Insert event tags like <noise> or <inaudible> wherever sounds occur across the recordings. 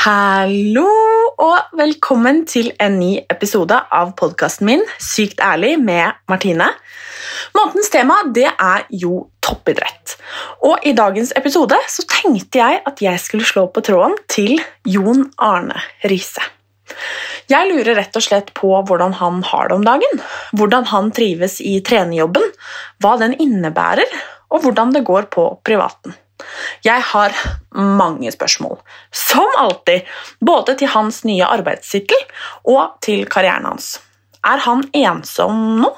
Hallo og velkommen til en ny episode av podkasten min Sykt ærlig med Martine. Månedens tema det er jo toppidrett. Og i dagens episode så tenkte jeg at jeg skulle slå på tråden til Jon Arne Riise. Jeg lurer rett og slett på hvordan han har det om dagen. Hvordan han trives i trenerjobben, hva den innebærer, og hvordan det går på privaten. Jeg har mange spørsmål, som alltid, både til hans nye arbeidssykkel og til karrieren hans. Er han ensom nå?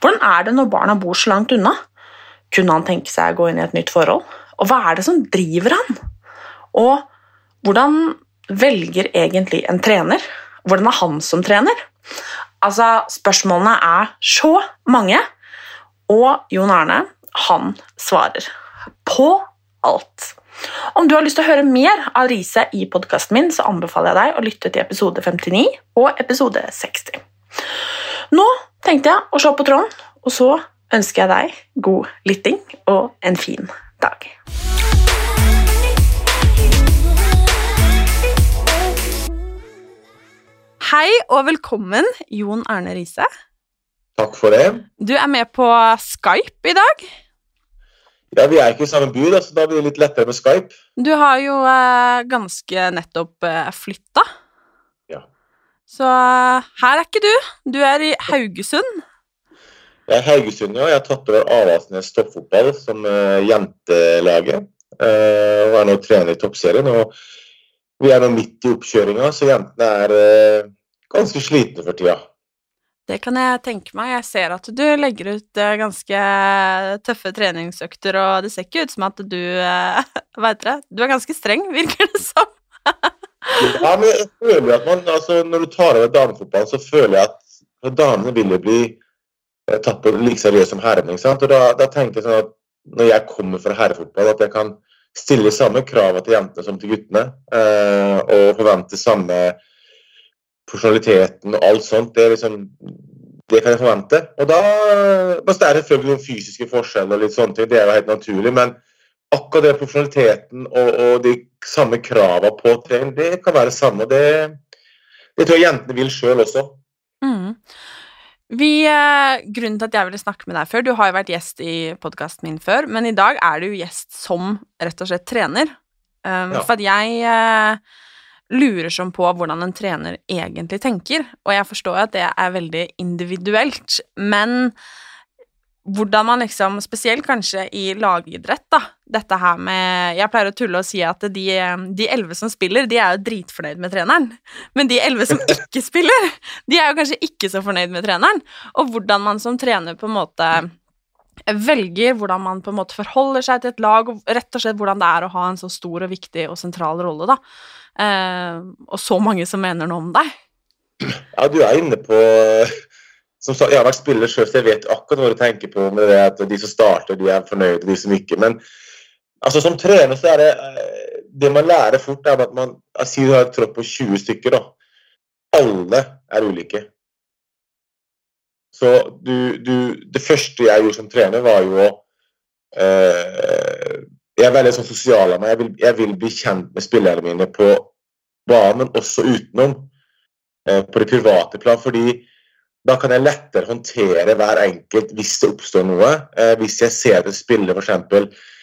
Hvordan er det når barna bor så langt unna? Kunne han tenke seg å gå inn i et nytt forhold? Og hva er det som driver han? Og hvordan velger egentlig en trener? Hvordan er han som trener? Altså, spørsmålene er så mange, og Jon Arne, han svarer på alt. Om du har lyst til å høre mer av Riise i podkasten min, så anbefaler jeg deg å lytte til episode 59 og episode 60. Nå tenkte jeg å slå på tråden, og så ønsker jeg deg god lytting og en fin dag. Hei og velkommen, Jon Erne Riise. Takk for det. Du er med på Skype i dag. Ja, Vi er ikke i samme da, så da blir det litt lettere med Skype. Du har jo eh, ganske nettopp eh, flytta. Ja. Så eh, her er ikke du. Du er i Haugesund. Jeg er Haugesund, ja. Jeg har tatt over Avaldsnes toppfotball som eh, jentelaget. Eh, og er nå trener i toppserien. og Vi er nå midt i oppkjøringa, så jentene er eh, ganske slitne for tida. Det kan jeg tenke meg. Jeg ser at du legger ut eh, ganske tøffe treningsøkter, og det ser ikke ut som at du eh, <laughs> Hva heter det? Du er ganske streng, <laughs> virker det som. Ja, men jeg føler at man, altså Når du tar over damefotballen, så føler jeg at damene vil jo bli eh, tatt på like seriøst som herrene. da, da tenker jeg sånn at når jeg kommer fra herrefotball, at jeg kan stille samme krav til jentene som til guttene. Og forvente samme profesjonaliteten og alt sånt. Det, liksom, det kan jeg forvente. Og da men Det er selvfølgelig noen fysiske forskjeller, og litt sånne ting, det er jo helt naturlig. Men akkurat det profesjonaliteten og, og de samme kravene på trening, det kan være samme. Det, det tror jeg jentene vil sjøl også. Mm. Vi, eh, grunnen til at jeg ville snakke med deg før Du har jo vært gjest i podkasten min før, men i dag er du gjest som rett og slett trener. Um, Ja. For at jeg eh, lurer som på hvordan en trener egentlig tenker, og jeg forstår at det er veldig individuelt, men hvordan man liksom, spesielt kanskje i lagidrett, da, dette her med Jeg pleier å tulle og si at de de elleve som spiller, de er jo dritfornøyd med treneren, men de elleve som <laughs> ikke spiller, de er jo kanskje ikke så fornøyd med treneren, og hvordan man som trener på en måte velger hvordan man på en måte forholder seg til et lag, og rett og slett hvordan det er å ha en så stor og viktig og sentral rolle, da. Eh, og så mange som mener noe om deg. Ja, du er inne på som sagt, Jeg har vært spiller sjøl, så jeg vet akkurat hva du tenker på med det at de som starter, de er fornøyde, de som ikke. Men altså, som trener så er det eh, Det man lærer fort, er at man Si du har et tropp på 20 stykker. da. Alle er ulike. Så du, du Det første jeg gjorde som trener, var jo å eh, Jeg er veldig sånn sosial av meg. Jeg vil, jeg vil bli kjent med spillerne mine på banen, men også utenom. Eh, på det private plan. Fordi da kan jeg lettere håndtere hver enkelt hvis det oppstår noe. Eh, hvis jeg ser at en spiller f.eks.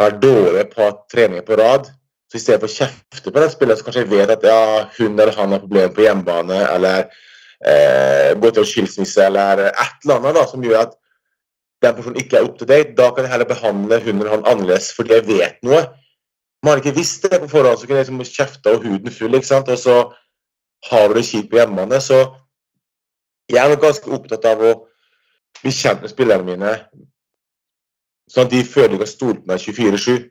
har dårlige par treninger på rad, så i stedet for å kjefte på den spilleren, så kanskje jeg vet at ja, hun eller han har problemer på hjemmebane, eller eh, gå til skilsmisse, eller et eller annet da, som gjør at den personen ikke er up to date, da kan jeg heller behandle hun eller han annerledes fordi jeg vet noe. Man har ikke visst det på forhånd, så kunne jeg liksom kjefta og huden full, ikke sant? og så har du det kjipt på hjemmebane. Så jeg er nok ganske opptatt av å bli kjent med spillerne mine, sånn at de føler de kan stole på meg 24-7.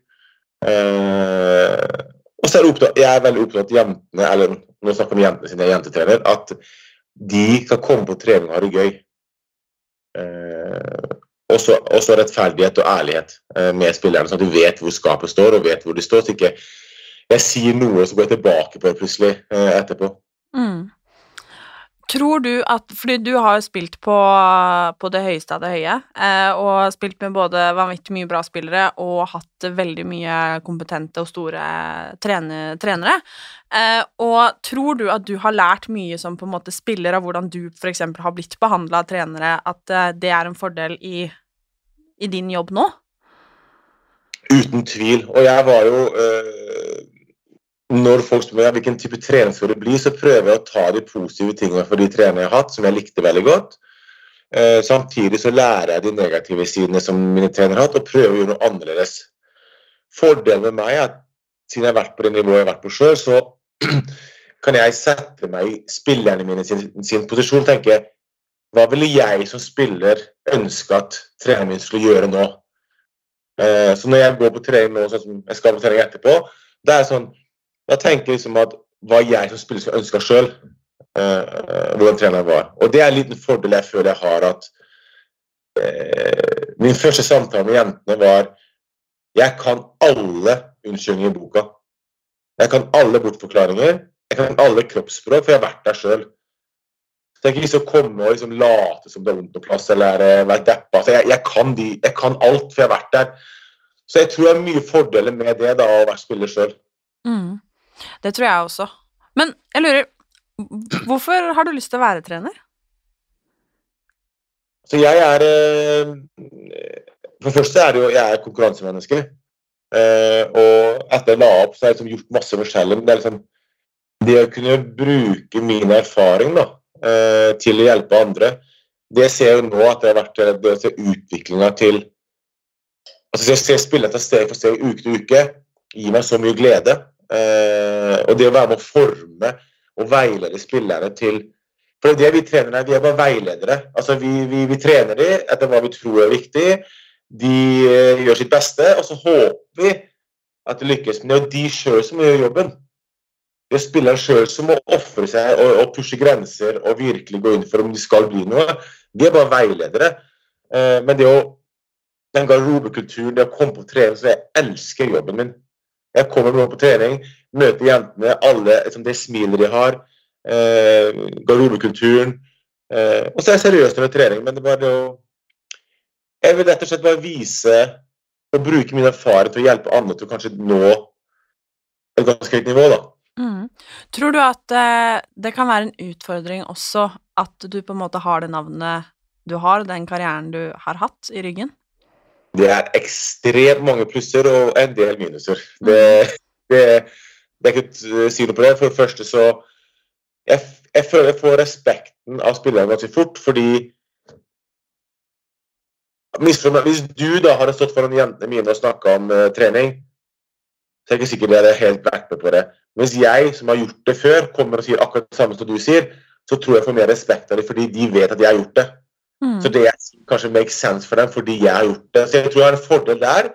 Eh, og så er jeg, opptatt, jeg er veldig opptatt av jentene, eller nå snakker vi om jentene sine, jeg er jentetrener, at de kan komme på trening og ha det gøy. Eh, og så rettferdighet og ærlighet eh, med spillerne, sånn at du vet hvor skapet står og vet hvor de står. Så ikke jeg sier noe, og så går jeg tilbake på det plutselig eh, etterpå. Mm. Tror du at Fordi du har jo spilt på, på det høyeste av det høye, eh, og spilt med både vanvittig mye bra spillere og hatt veldig mye kompetente og store trene, trenere. Eh, og tror du at du har lært mye som på en måte spiller av hvordan du f.eks. har blitt behandla av trenere, at eh, det er en fordel i, i, din jobb nå? Uten tvil. Og jeg var jo øh når folk spør meg hvilken type trener skal det bli, så prøver jeg å ta de positive tingene for de trenerne jeg har hatt, som jeg likte veldig godt. Eh, samtidig så lærer jeg de negative sidene som mine trenere har hatt, og prøver å gjøre noe annerledes. Fordelen med meg er at siden jeg har vært på det nivået jeg har vært på sjøl, så <clears throat> kan jeg sette meg i spillerne mine sin, sin posisjon og tenke hva ville jeg som spiller ønske at treneren min skulle gjøre nå? Eh, så når jeg går på trening nå, sånn som jeg skal på trening etterpå, det er sånn jeg tenker liksom at hva jeg som spiller skal ønske sjøl, uh, hvordan treneren var. Og det er en liten fordel jeg føler jeg har at uh, Min første samtale med jentene var Jeg kan alle unnskyldninger i boka. Jeg kan alle bortforklaringer. Jeg kan alle kroppsspråk, for jeg har vært der sjøl. Så jeg kan ikke å komme og liksom late som det er vondt noe plass eller være deppa. Jeg, jeg, kan de, jeg kan alt, for jeg har vært der. Så jeg tror det er mye fordeler med det da, å være spiller sjøl. Mm. Det tror jeg også. Men jeg lurer Hvorfor har du lyst til å være trener? Så jeg er eh, For det første er det jo jeg er konkurransemenneske. Eh, og etter jeg la opp, så har jeg liksom gjort masse forskjellig. Men det er liksom det å kunne bruke min erfaring da, eh, til å hjelpe andre Det ser jeg jo nå at det har vært det å se utviklinga til altså Jeg ser spillet etter steg for steg, uke til uke, gir meg så mye glede. Eh, og det å være med å forme og veilede spillerne til For det vi trener er, vi er bare veiledere. Altså vi, vi, vi trener dem etter hva vi tror er viktig. De eh, gjør sitt beste, og så håper vi at det lykkes. Men det er jo de sjøl som må gjøre jobben. Det er spilleren sjøl som må ofre seg og, og, pushe grenser og virkelig gå inn for om de skal bli noe. Vi er bare veiledere. Eh, men det å den garderobekulturen, det å komme på trening, så jeg elsker jobben min. Jeg kommer nå på trening, møter jentene, alle liksom, det smilet de har. Eh, garderobekulturen. Eh, og så er jeg seriøs med trening, men det var det å Jeg vil rett og slett bare vise og bruke min erfaring til å hjelpe andre til å kanskje nå et ganske høyt nivå, da. Mm. Tror du at eh, det kan være en utfordring også at du på en måte har det navnet du har, den karrieren du har hatt i ryggen? Det er ekstremt mange plusser og en del minuser. Det, det, det er ikke å si noe på det. For det første så jeg, jeg føler jeg får respekten av spillerne ganske fort, fordi Hvis du da hadde stått foran jentene mine og snakka om uh, trening, så er jeg ikke sikker hadde helt vært med på det. Mens jeg, som har gjort det før, kommer og sier akkurat det samme som du sier, så tror jeg får mer respekt av dem fordi de vet at jeg har gjort det. Mm. Så det kanskje makes sense for dem fordi jeg har gjort det. Så jeg tror jeg har en fordel der.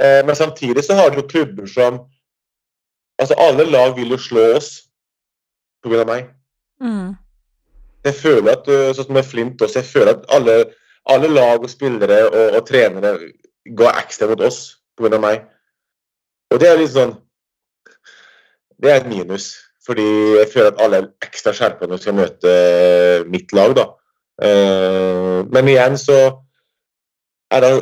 Eh, men samtidig så har du klubber som Altså, alle lag vil jo slå oss pga. meg. Mm. Jeg føler at eh, Sånn som med Flint også, jeg føler at alle, alle lag og spillere og, og trenere går ekstra mot oss pga. meg. Og det er litt sånn Det er et minus. Fordi jeg føler at alle er ekstra skjerpa når de skal møte mitt lag. da. Eh, men igjen så er det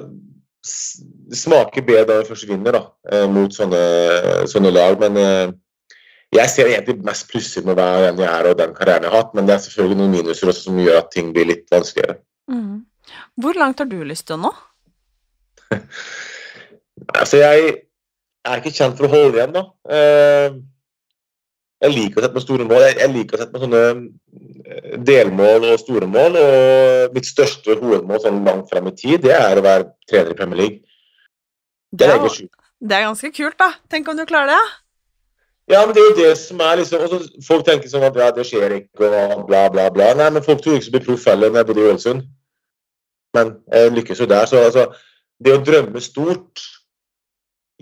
det smaker bedre da vi først vinner da, eh, mot sånne, sånne, lag. Men eh, Jeg ser egentlig mest plusser med hver den jeg er og den karrieren jeg har hatt, men det er selvfølgelig noen minuser også som gjør at ting blir litt vanskeligere. Mm. Hvor langt har du lyst til å nå? <laughs> Altså, jeg er ikke kjent for å holde igjen, da. Jeg liker å sette meg store mål. Jeg jeg liker å sette meg sånne eh, delmål og store mål. Og mitt største hovedmål sånn langt frem i tid, det er å være trener i Premier League. Det er det, er, det er ganske kult, da. Tenk om du klarer det. Ja, men det er jo det som er liksom også, Folk tenker sånn at ja, det skjer ikke, og bla, bla, bla. Nei, men folk tror ikke så blir proff heller når jeg bodde i Ålesund. Men jeg lykkes jo der. Så altså, det å drømme stort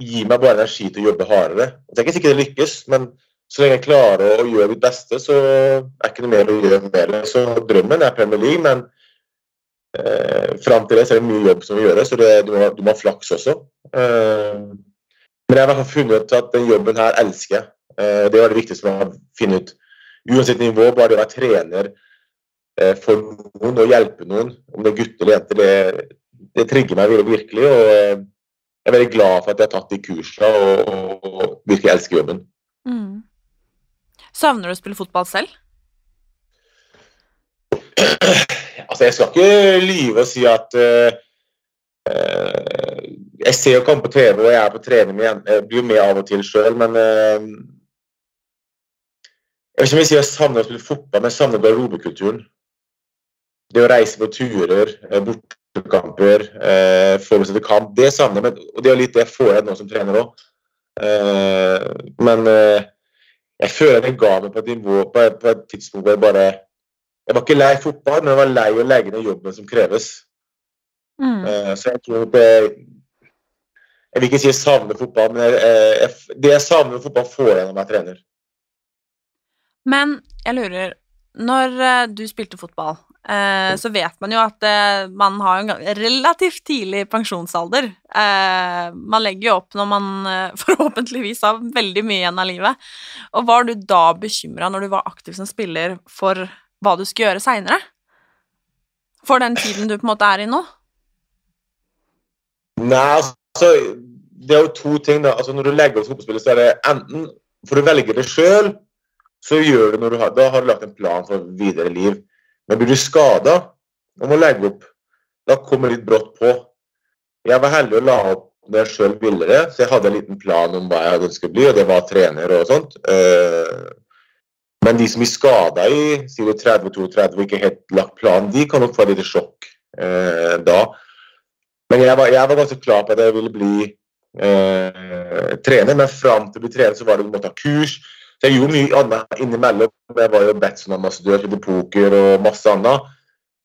gir meg bare energi til å jobbe hardere. Det er ikke sikkert det lykkes, men så lenge jeg klarer å gjøre mitt beste, så er ikke noe mer å gjøre med det. Så drømmen er Premier League, men eh, fram til det så er det mye jobb som må gjøres, så det, du, må, du må ha flaks også. Eh, men jeg har funnet ut at den jobben her elsker jeg. Eh, Det var det viktigste man har funnet ut. Uansett nivå, bare det å være trener eh, for noen og hjelpe noen, om det er gutter eller jenter, det, det trigger meg virkelig. og eh, Jeg er veldig glad for at jeg har tatt de kursene og, og, og virkelig elsker jobben. Mm. Savner du å spille fotball selv? Altså, Jeg skal ikke lyve og si at uh, uh, Jeg ser jo kamp på TV, og jeg er på trening med Jeg blir jo med av og til sjøl, men uh, Jeg vet ikke om jeg jeg savner å spille fotball, men jeg savner garderobekulturen. Det å reise på turer, bortekamper, uh, forberede til kamp, det savner jeg. Og det er litt det jeg får igjen nå som trener òg. Men jeg føler det ga meg på et nivå på på et tidspunkt hvor jeg bare Jeg var ikke lei fotball, men jeg var lei å legge ned jobben som kreves. Mm. Uh, så jeg tror det Jeg vil ikke si jeg savner fotball, men jeg, eh, jeg, det jeg savner med fotball, får jeg når jeg er trener. Men jeg lurer Når eh, du spilte fotball, eh, så vet man jo at eh, man har en relativt tidlig pensjonsalder. Eh, man legger jo opp når man eh, <laughs> forhåpentligvis har veldig mye igjen av livet. Og var du da bekymra når du var aktiv som spiller, for hva du skulle gjøre seinere? For den tiden du på en måte er i nå? Nei, altså Det er jo to ting. da. Altså Når du legger opp fotballspillet, så er det enten For du velger det sjøl, så gjør du når du har, da har du lagt en plan for videre liv. Men blir du skada og må legge opp, da kommer det litt brått på. Jeg var heldig å la opp når jeg sjøl ville det, så jeg hadde en liten plan om hva jeg hadde ønsket å bli, og det var trener og sånt. Eh, Men de som blir skada i sier du 30-32 og ikke helt lagt plan, de kan nok få et lite sjokk eh, da. Men jeg var, jeg var ganske klar på at jeg ville bli eh, trener, men fram til å bli trener så var det å måtte ha kurs. Så jeg gjorde mye annet innimellom. Jeg var jo Betson-ambassadør, spilte poker og masse annet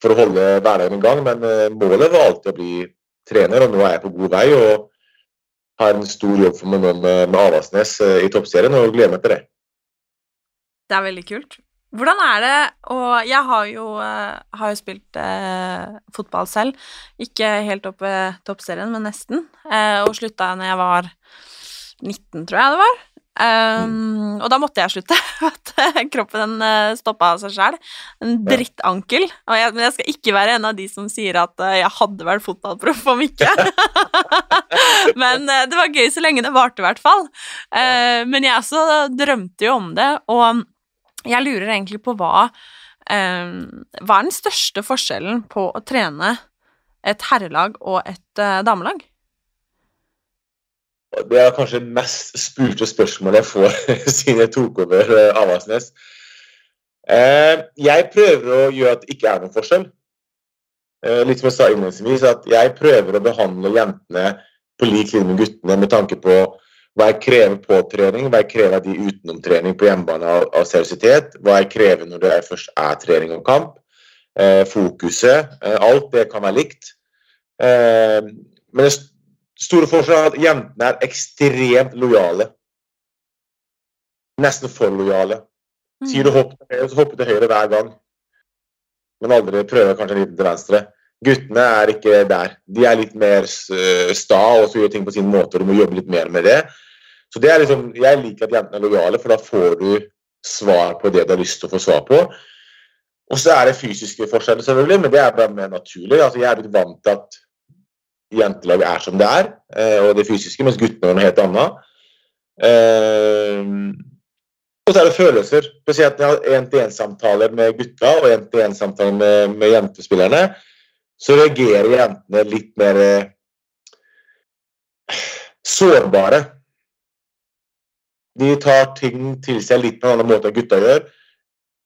for å holde hverdagen i gang. Men eh, målet var alltid å bli trener, og nå er jeg på god vei og har en stor jobb for meg nå med, med Avaldsnes eh, i toppserien, og gleder meg til det. Det er veldig kult. Hvordan er det Og jeg har jo, eh, har jo spilt eh, fotball selv. Ikke helt oppe i toppserien, men nesten. Eh, og slutta når jeg var 19, tror jeg det var. Um, Og da måtte jeg slutte, <laughs> at eh, kroppen den uh, stoppa av seg sjæl. En drittankel. Jeg, men jeg skal ikke være en av de som sier at eh, jeg hadde vært fotballproff om ikke. <laughs> men eh, det var gøy så lenge det varte, i hvert fall. Uh, men jeg også drømte jo om det, og jeg lurer egentlig på hva Um, Hva er den største forskjellen på å trene et herrelag og et uh, damelag? Det er kanskje det mest spurte spørsmålet jeg får <laughs> siden jeg tok over eh, Avaldsnes. Eh, jeg prøver å gjøre at det ikke er noen forskjell. Eh, litt som jeg sa innledningsvis, at jeg prøver å behandle jentene på lik linje med guttene med tanke på hva jeg krever på trening, hva jeg krever av de utenom trening på hjemmebane av, seriøsitet, hva jeg krever når det først er trening og kamp, fokuset, alt det kan være likt. Men det store forskjellen er at jentene er ekstremt lojale. Nesten for lojale. Sier du hopp til høyre, så hopper du til høyre hver gang. Men aldri prøver kanskje litt til venstre. Guttene er ikke der. De er litt mer eh, sta og så gjør ting på sin måte. og Du må jobbe litt mer med det. Så det er liksom, Jeg liker at jentene er lojale, for da får du svar på det du har lyst til å få svar på. Og så er det fysiske forskjeller, selvfølgelig, men det er bare mer naturlig. Altså, Jeg er blitt vant til at jentelaget er som det er, eh, og det fysiske, mens guttene er noe helt annet. Eh, Og så er det følelser. Spesielt når jeg har én-til-én-samtaler med gutta og én-til-én-samtaler med, med jentespillerne, så reagerer jentene litt mer eh, sårbare. De tar ting til seg litt på en annen måte enn gutta gjør.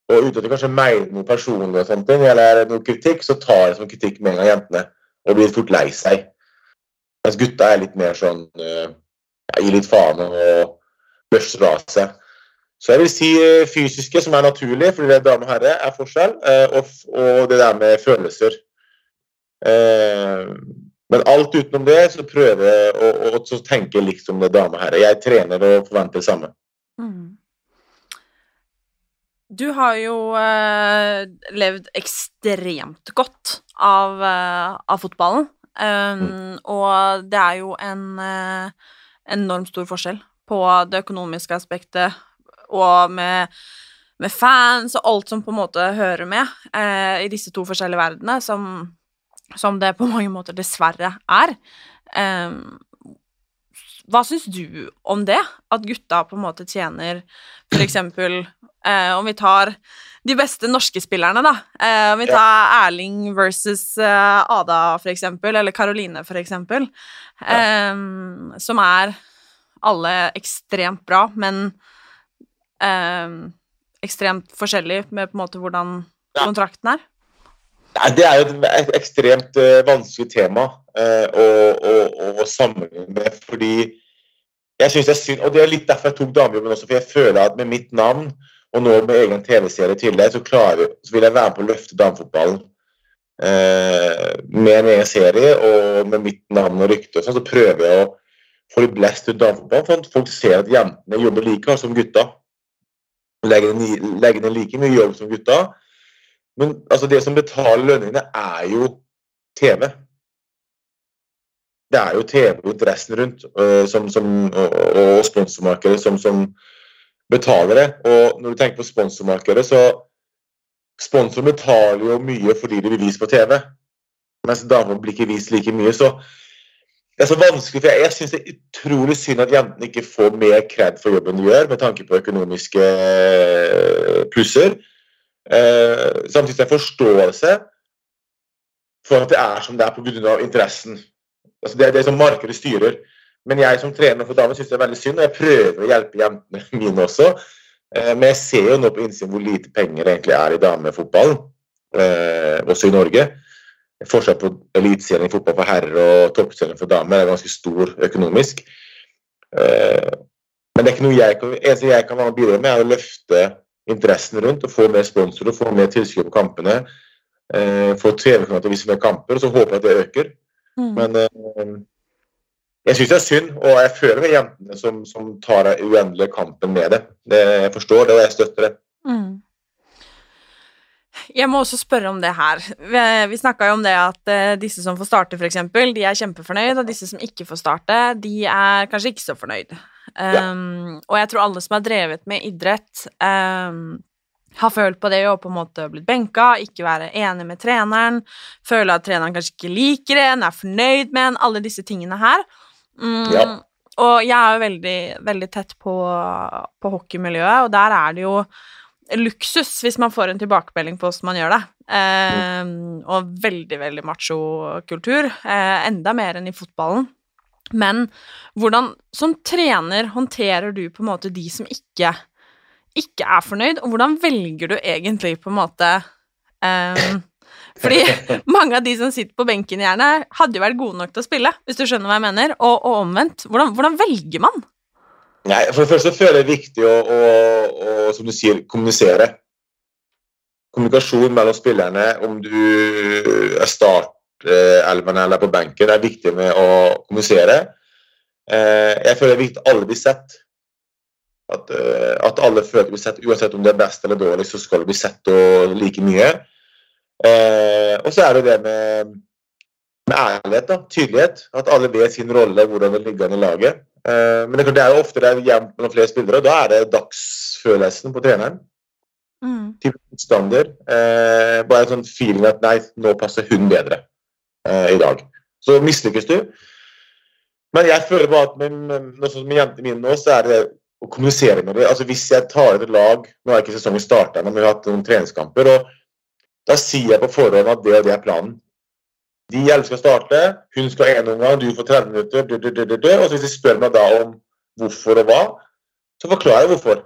Og uten at de kanskje mener noe personlig, og sånt, eller noe kritikk, så tar de som kritikk med en gang jentene. Og blir fort lei seg. Mens gutta er litt mer sånn uh, Gir litt faen og børster av seg. Så jeg vil si uh, fysiske, som er naturlig, fordi det er dame og herre, er forskjell. Uh, og, og, det der med følelser. men alt utenom det, så prøver jeg å, å, å tenke likt som det dame og herre. Jeg trener og forventer det samme. Mm. Du har jo eh, levd ekstremt godt av, eh, av fotballen. Um, mm. Og det er jo en eh, enormt stor forskjell på det økonomiske aspektet og med, med, fans og alt som på en måte hører med eh, i disse to forskjellige verdenene, som, som, det på <laughs> mange måter dessverre er. Um, hva syns du om det? At gutta på en måte tjener for eksempel eh, Om vi tar de beste norske spillerne, da. Eh, om vi tar Erling versus eh, Ada, for eksempel, eller Karoline, for eksempel. Eh, som er alle ekstremt bra, men eh, ekstremt forskjellig med på en måte hvordan kontrakten er. Nei, Det er jo et ekstremt vanskelig tema å, å, å, sammenligne med. Fordi jeg synes det er synd, og det er litt derfor jeg tok damejobben også. For jeg føler at med mitt navn og nå med egen TV-serie i tillegg, så, klarer, så vil jeg være med på å løfte damefotballen. Eh, med en egen serie og med mitt navn og rykte, og sånn, så prøver jeg å få litt blest ut damefotballen, for at folk ser at jentene jobber like hardt som gutta. Legger ned like mye jobb som gutta. Men altså, det som betaler lønningene, er jo TV. Det er jo TV og interessen rundt uh, som, som, og, og sponsormarkedet som, som betaler det. Og når du tenker på sponsormarkedet, så Sponsoren betaler jo mye fordi de blir vist på TV, mens damer blir ikke vist like mye. Så det er så vanskelig, for jeg, jeg syns det er utrolig synd at jentene ikke får mer kred for jobben de gjør, med tanke på økonomiske eh, plusser. Eh, samtidig som jeg forståelse for at det er som det er pga. interessen. Altså det er det som markedet styrer. Men jeg som trener for damer syns det er veldig synd, og jeg prøver å hjelpe jentene <laughs> mine også. Eh, men jeg ser jo nå på innsiden hvor lite penger det egentlig er i damefotballen, eh, også i Norge. Forskjell på eliteserien i fotball for herrer og toppserien for damer er ganske stor økonomisk. Eh, men det er ikke noe jeg kan, eneste jeg kan bidra med, er å løfte interessen rundt og få mer sponsorer, få mer tilskudd på kampene. Få TV-kanaler til å vise mer kamper, og så håper jeg at det øker. Mm. Men jeg syns det er synd, og jeg føler med jentene som, som tar den uendelige kampen med det. det. Jeg forstår det, og jeg støtter det. Mm. Jeg må også spørre om det her. Vi, snakka jo om det at uh, disse som får starte, f.eks., de er kjempefornøyd, og disse som ikke får starte, de er kanskje ikke så fornøyd. Um, ja. Og jeg tror alle som har drevet med idrett, um, har følt på det og på en måte blitt benka, ikke være enig med treneren, føle at treneren kanskje ikke liker en, er fornøyd med en, alle disse tingene her. Mm, ja. Og jeg er jo veldig, veldig tett på, på, hockeymiljøet, og der er det jo luksus hvis man får en tilbakemelding på hvordan man gjør det. Eh, mm. Og veldig, veldig macho-kultur. Eh, enda mer enn i fotballen. Men hvordan som trener håndterer du på en måte de som ikke, ikke er fornøyd, og hvordan velger du egentlig på en måte eh, fordi <laughs> mange av de som sitter på benken, gjerne, hadde jo vært gode nok til å spille, hvis du skjønner hva jeg mener, og, og omvendt. Hvordan, hvordan, velger man? Nei, For det første føler jeg det er viktig å, å, å, som du sier, kommunisere. Kommunikasjon mellom spillerne, om du er startelveren eller på benken, det er viktig med å kommunisere. Eh, jeg føler det er viktig at alle blir sett. At, eh, at alle føler de blir sett, uansett om det er best eller dårlig, så skal de bli sett og like mye. Eh, og så er det det med, med ærlighet, da, tydelighet. At alle vet sin rolle, hvordan det ligger an i laget. Eh, men det, er jo ofte det er jevnt mellom flere spillere, og da er det dagsfølelsen på treneren. Mm. Type motstander. Eh, bare en sånn feeling at nei, nå passer hun bedre eh, i dag. Så mislykkes du. Men jeg føler bare at med, med, med, jentene mine nå, så er det å kommunisere med dem. Altså, hvis jeg tar et lag Nå er ikke sesongen starta, men vi har hatt noen treningskamper. og Da sier jeg på forhånd at det og det er planen. De elsker skal starte, hun skal én omgang, du får 30 minutter. Dø, dø, dø, Og så hvis de spør meg da om hvorfor og hva, så forklarer jeg hvorfor.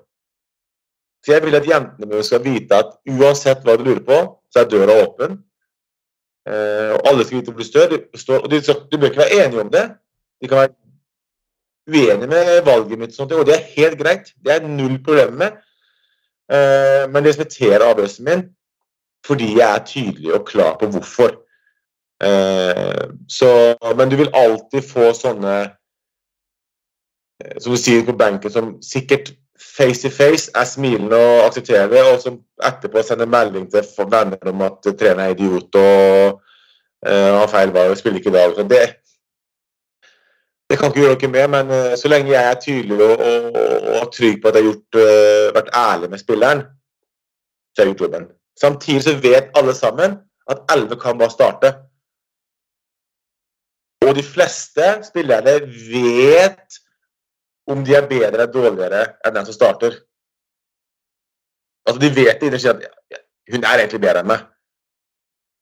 Så jeg vil at jentene mine skal vite at uansett hva du lurer på, så er døra åpen. Eh, og alle skal vite hvor du står. Og du, du bør ikke være enige om det. De kan være uenige med valget mitt, og, og det er helt greit. Det er null problem med. Eh, men det respekterer avgjørelsen min fordi jeg er tydelig og klar på hvorfor. Eh, så, men du vil alltid få sånne eh, som du sier på benken, som sikkert face to face er smilende og aksepterer det, og som etterpå sender melding til venner om at treneren er idiot og uh, har feil valg og spiller ikke i dag. Det, det kan ikke gjøre noe med, men uh, så lenge jeg er tydelig og, og, og trygg på at jeg har gjort, uh, vært ærlig med spilleren, så har jeg gjort jobben. Samtidig så vet alle sammen at 11 kan bare starte. Og de fleste spillerne vet om de er bedre eller dårligere enn den som starter. Altså, De vet det innerst at hun er egentlig bedre enn meg.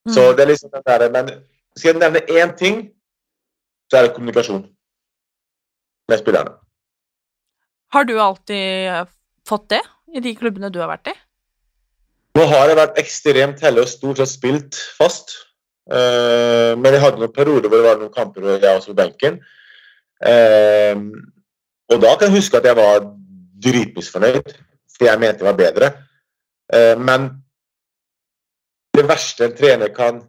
Mm. Så det er liksom den der, Men skal jeg nevne én ting, så er det kommunikasjon med spillerne. Har du alltid fått det i de klubbene du har vært i? Nå har jeg vært ekstremt heldig og stort sett spilt fast. Uh, men jeg hadde noen perioder hvor det var noen kamper hvor jeg også på benken. Uh, og da kan jeg huske at jeg var dritmisfornøyd, for jeg mente jeg var bedre. Uh, men det verste en trener kan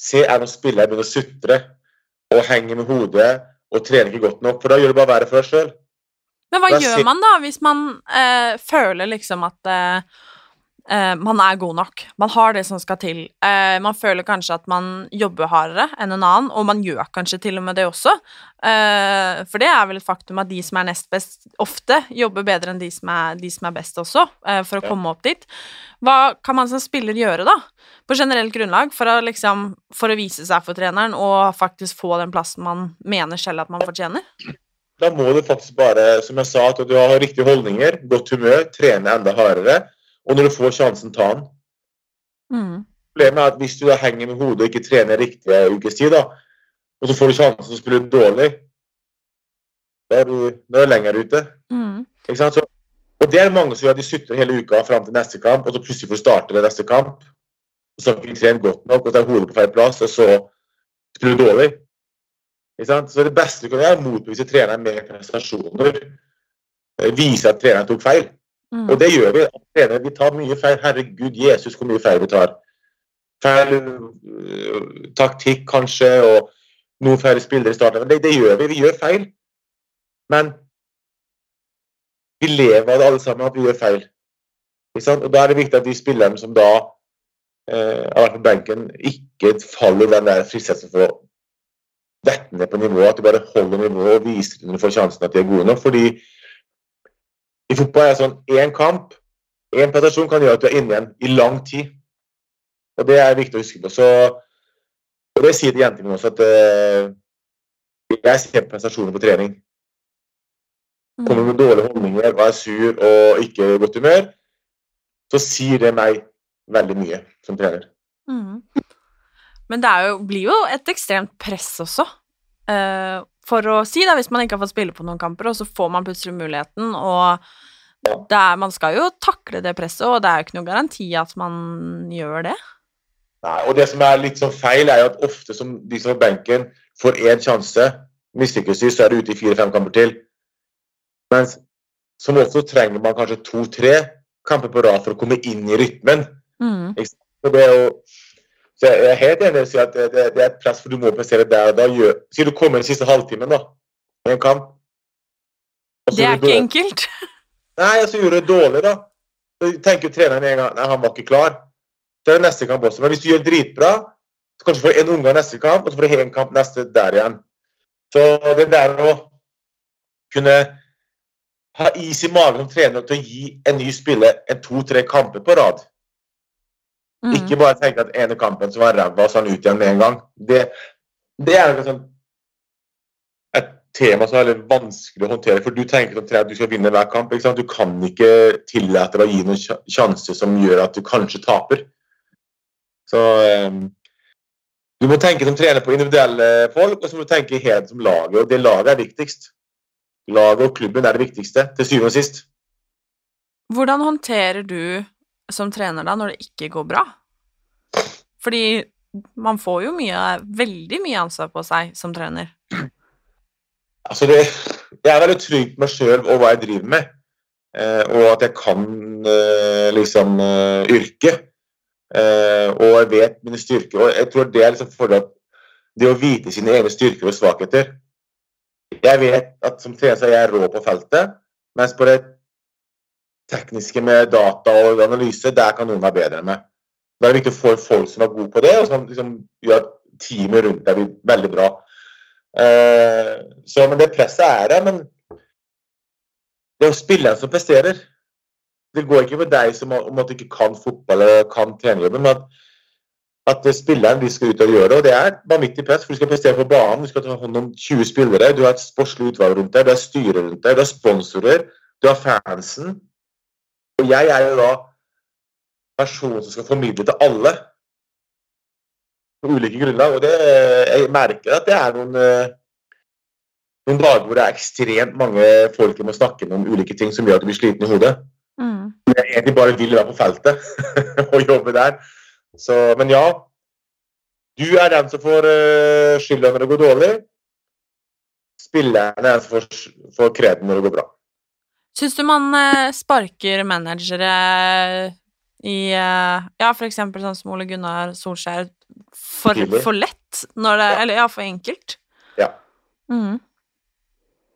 se, er når spillere begynner å sutre og henge med hodet og trener ikke godt nok, for da gjør det bare verre for deg sjøl. Men hva gjør man da, hvis man føler liksom at Uh, man er god nok. Man har det som skal til. Uh, man føler kanskje at man jobber hardere enn en annen, og man gjør kanskje til og med det også. Uh, for det er vel et faktum at de som er nest best, ofte jobber bedre enn de som er, de som er best også, for å ja. komme opp dit. Hva kan man som spiller gjøre, da? På generelt grunnlag, for å, liksom, for å vise seg for treneren og faktisk få den plassen man mener selv at man fortjener? Da må du faktisk bare, som jeg sa, at du har riktige holdninger, godt humør, trene enda hardere og når du får sjansen, ta den. Mm. Problemet er at hvis du henger med hodet og ikke trener riktig ukes tid, da, og så får du sjansen til å spille dårlig, da er du, da er du lenger ute. Mm. Ikke sant? Så, og det er mange som gjør at de sutrer hele uka fram til neste kamp, og så plutselig får du starte ved neste kamp. Og så har du ikke trent godt nok, og så er hodet på feil plass, og så spiller du dårlig. Ikke sant? Så det beste du kan gjøre, er å motbevise treneren med prestasjoner. Vise at treneren tok feil. Mm. Og det gjør vi. Vi tar mye feil. Herregud, Jesus, hvor mye feil vi tar. Feil uh, taktikk, kanskje, og noen feil spillere i starten. Det, det, gjør vi. Vi gjør feil. Men vi lever av det alle sammen, at vi gjør feil. Og Da er det viktig at de spillerne som da eh, har vært på benken, ikke faller den der fristelsen for å dette ned på nivået. At de bare holder nivået og viser når de får sjansen at de er gode nok. fordi i fotball er det sånn én kamp, én prestasjon kan gjøre at du er inne igjen i lang tid. Og Det er viktig å huske på. Så, og Det sier til jentene mine også, at uh, jeg ser prestasjoner på trening. Kommer med dårlige holdninger og er sur og ikke i godt humør, så sier det meg veldig mye som trener. Mm. Men det jo, blir jo et ekstremt press også. Uh, for å si, da, hvis man ikke har fått spille på noen kamper, og så får man plutselig muligheten, og er, man skal jo takle det presset, og det er jo ikke noen garanti at man gjør det. Nei, og det som er litt sånn feil, er jo at ofte som de som er benken, får én sjanse. Mislykkes de, så er det ute i fire-fem kamper til. Mens som også trenger man kanskje to-tre kamper på rad for å komme inn i rytmen. Mm. Så det er jo så jeg er helt enig i at det, det, det, er et press, for du må prestere der og da. Gjør, sier du kommer den siste halvtimen da, i en kamp. Det er ikke enkelt. Nei, og så gjorde du det dårlig, da. Så tenker jo treneren en gang nei, han var ikke klar. Så er det neste kamp også. Men hvis du gjør dritbra, så kanskje får du en omgang neste kamp, og så får du en kamp neste der igjen. Så det der å kunne ha is i magen som trener til å gi en ny spiller en to-tre kamper på rad Mm. Ikke bare tenke at ene kampen som var ræva, så han ut igjen med en gang. Det, det er noe sånn et tema som er veldig vanskelig å håndtere. For du tenker at du skal vinne hver kamp. Du kan ikke tillate deg å gi noen sja- sjanser som gjør at du kanskje taper. Så um, du må tenke som trener på individuelle folk, og så må du tenke helt som laget. Og det laget er viktigst. Laget og klubben er det viktigste, til syvende og sist. Hvordan håndterer du som trener da når det ikke går bra? Fordi man får jo mye, veldig mye ansvar på seg som trener. Altså det, jeg er veldig trygg på meg sjøl og hva jeg driver med. Eh, og at jeg kan eh, liksom eh, yrket. Og jeg vet mine styrker. Og jeg tror det er liksom fordelen det å vite sine egne styrker og svakheter. Jeg vet at som trener så er jeg rå på feltet, mens på det tekniske med data og analyse, der kan noen være bedre enn det. Er viktig å få folk som er gode på det, og som liksom gjør at teamet rundt deg blir veldig bra. Eh, så, men det presset er der. Men det er jo spilleren som presterer. Det går ikke for deg som om at du ikke kan fotball eller kan trenerjobben, men at, at er spilleren de skal ut og gjøre det. Og det er vanvittig press, for du skal prestere på banen, du skal ta hånd om 20 spillere, du har et sportslig utvalg rundt deg, du har styre rundt deg, du har sponsorer, du har fansen. Og jeg er jo da personen som skal formidle til alle på ulike grunnlag. Og det, jeg merker at det er noen, eh, noen dager hvor det er ekstremt mange folk jeg må snakke med om ulike ting som gjør at du blir sliten i hodet. Mm. Jeg egentlig bare vil være på feltet <laughs> og jobbe der. Så, men ja, du er den som får uh, skylda når det går dårlig. Spilleren er den som får, får kreden når det går bra. Syns du man eh, sparker managere i eh, Ja, for eksempel sånn som Ole Gunnar Solskjær for, for lett? Når det, Ja. Eller ja, for enkelt? Ja. Mm.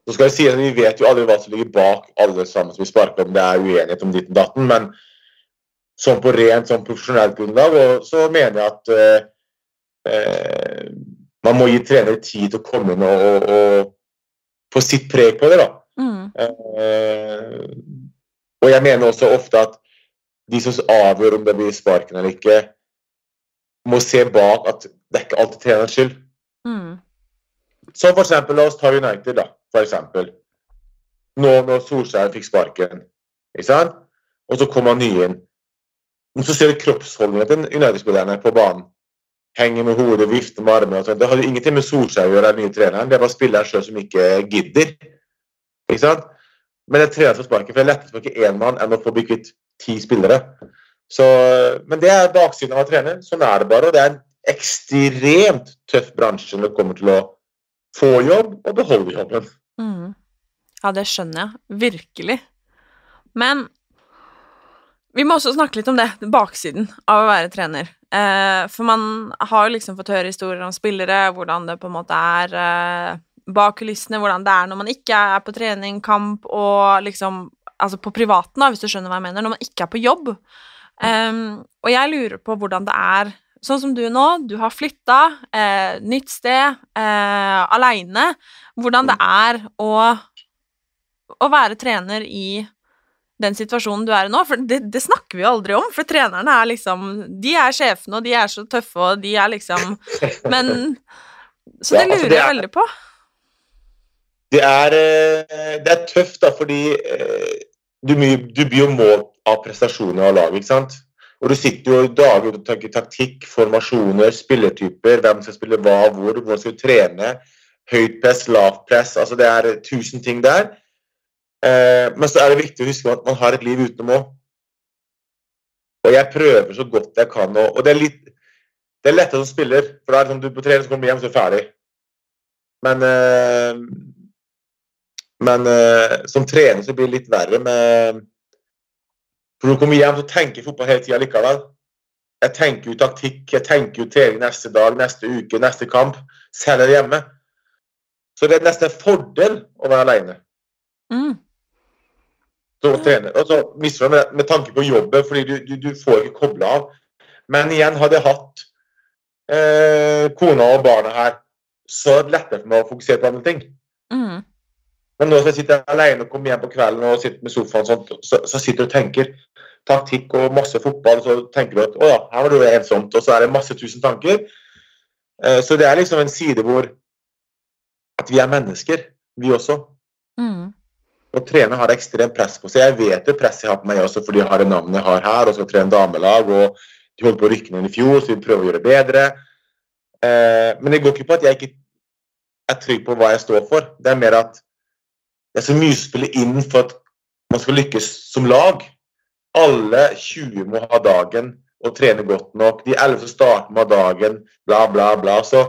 Så skal jeg si at Vi vet jo aldri hva som ligger bak alle sammen som vi sparker, om det er uenighet om ditt og datten, men sånn på rent sånn profesjonelt grunnlag så mener jeg at eh, eh, man må gi trenere tid til å komme inn og, og, og få sitt preg på det. da. Mm. Eh, og jeg mener også ofte at de som avgjør om det blir sparken eller ikke, må se bak at det er ikke alltid trenerens skyld. Mm. Så for eksempel, la oss ta United, da. For eksempel. Nå når Solskjær fikk sparken, ikke sant? og så kom han ny inn. Men så ser du kroppsholdningen til United-spillerne på banen. Henger med hodet, vifter med armene og. Det hadde ingenting med Solskjær å gjøre, den nye treneren. Det var spilleren sjøl som ikke gidder. Ikke sant? Men det er for som sparker, for det er lettere å sparke én mann enn å få bygget ti spillere. Så, men det er baksiden av å trene. Sånn er det bare. Og det er en ekstremt tøff bransje når det kommer til å få jobb og beholde jobben. Mm. Ja, det skjønner jeg. Virkelig. Men vi må også snakke litt om det, baksiden av å være trener. Eh, for man har jo liksom fått høre historier om spillere, hvordan det på en måte er eh, bak kulissene, hvordan det er når man ikke er på trening, kamp og liksom Altså på privaten, da, hvis du skjønner hva jeg mener, når man ikke er på jobb. Um, og jeg lurer på hvordan det er Sånn som du nå, du har flytta, eh, nytt sted, eh, aleine. Hvordan det er å, å være trener i den situasjonen du er i nå. For det, det snakker vi jo aldri om, for trenerne er liksom De er sjefene, og de er så tøffe, og de er liksom Men Så det altså, lurer jeg veldig på. Det er, eh, det er tøft, da, fordi eh, du, du blir jo målt av prestasjoner av laget, ikke sant? Og du sitter jo daglig og tenker taktikk, formasjoner, spillertyper, hvem skal spille hva, hvor, hvordan skal du trene, høyt press, lavt press, altså det er tusen ting der. Eh, men så er det viktig å huske at man har et liv utenom òg. Og jeg prøver så godt jeg kan, og, det er litt det er lettere som spiller, for da er det sånn du på trening, så kommer du hjem, så er du ferdig. Men men eh, som trener så blir det litt verre med For når du kommer hjem, så tenker jeg fotball hele tida likevel. Jeg tenker jo taktikk, jeg tenker jo trening neste dag, neste uke, neste kamp. Selv er det hjemme. Så det er nesten en fordel å være alene. Mm. Så å trene. Og så mister du med, med tanke på jobben, fordi du, du, du får ikke kobla av. Men igjen, hadde jeg hatt eh, kona og barna her, så er det lettere for meg å fokusere på andre ting. Mm. Men nå skal jeg sitte alene og kommer hjem på kvelden og sitter med sofaen, og sånt, så, så sitter du og tenker taktikk og masse fotball, så tenker du at å ja, her var det ensomt, og så er det masse tusen tanker. Eh, så det er liksom en side hvor at vi er mennesker. vi også. Mm. Og trener har ekstremt press på seg. Jeg vet det presset jeg har på meg også fordi jeg har det navnet jeg har her, og skal trene damelag. og De holdt på å rykke ned i fjor, så vi prøver å gjøre det bedre. Eh, men det går ikke på at jeg ikke er trygg på hva jeg står for. Det er mer at det er så mye å spille inn for at man skal lykkes som lag. Alle 20 må ha dagen og trene godt nok. De 11 som starter med dagen, bla, bla, bla. Så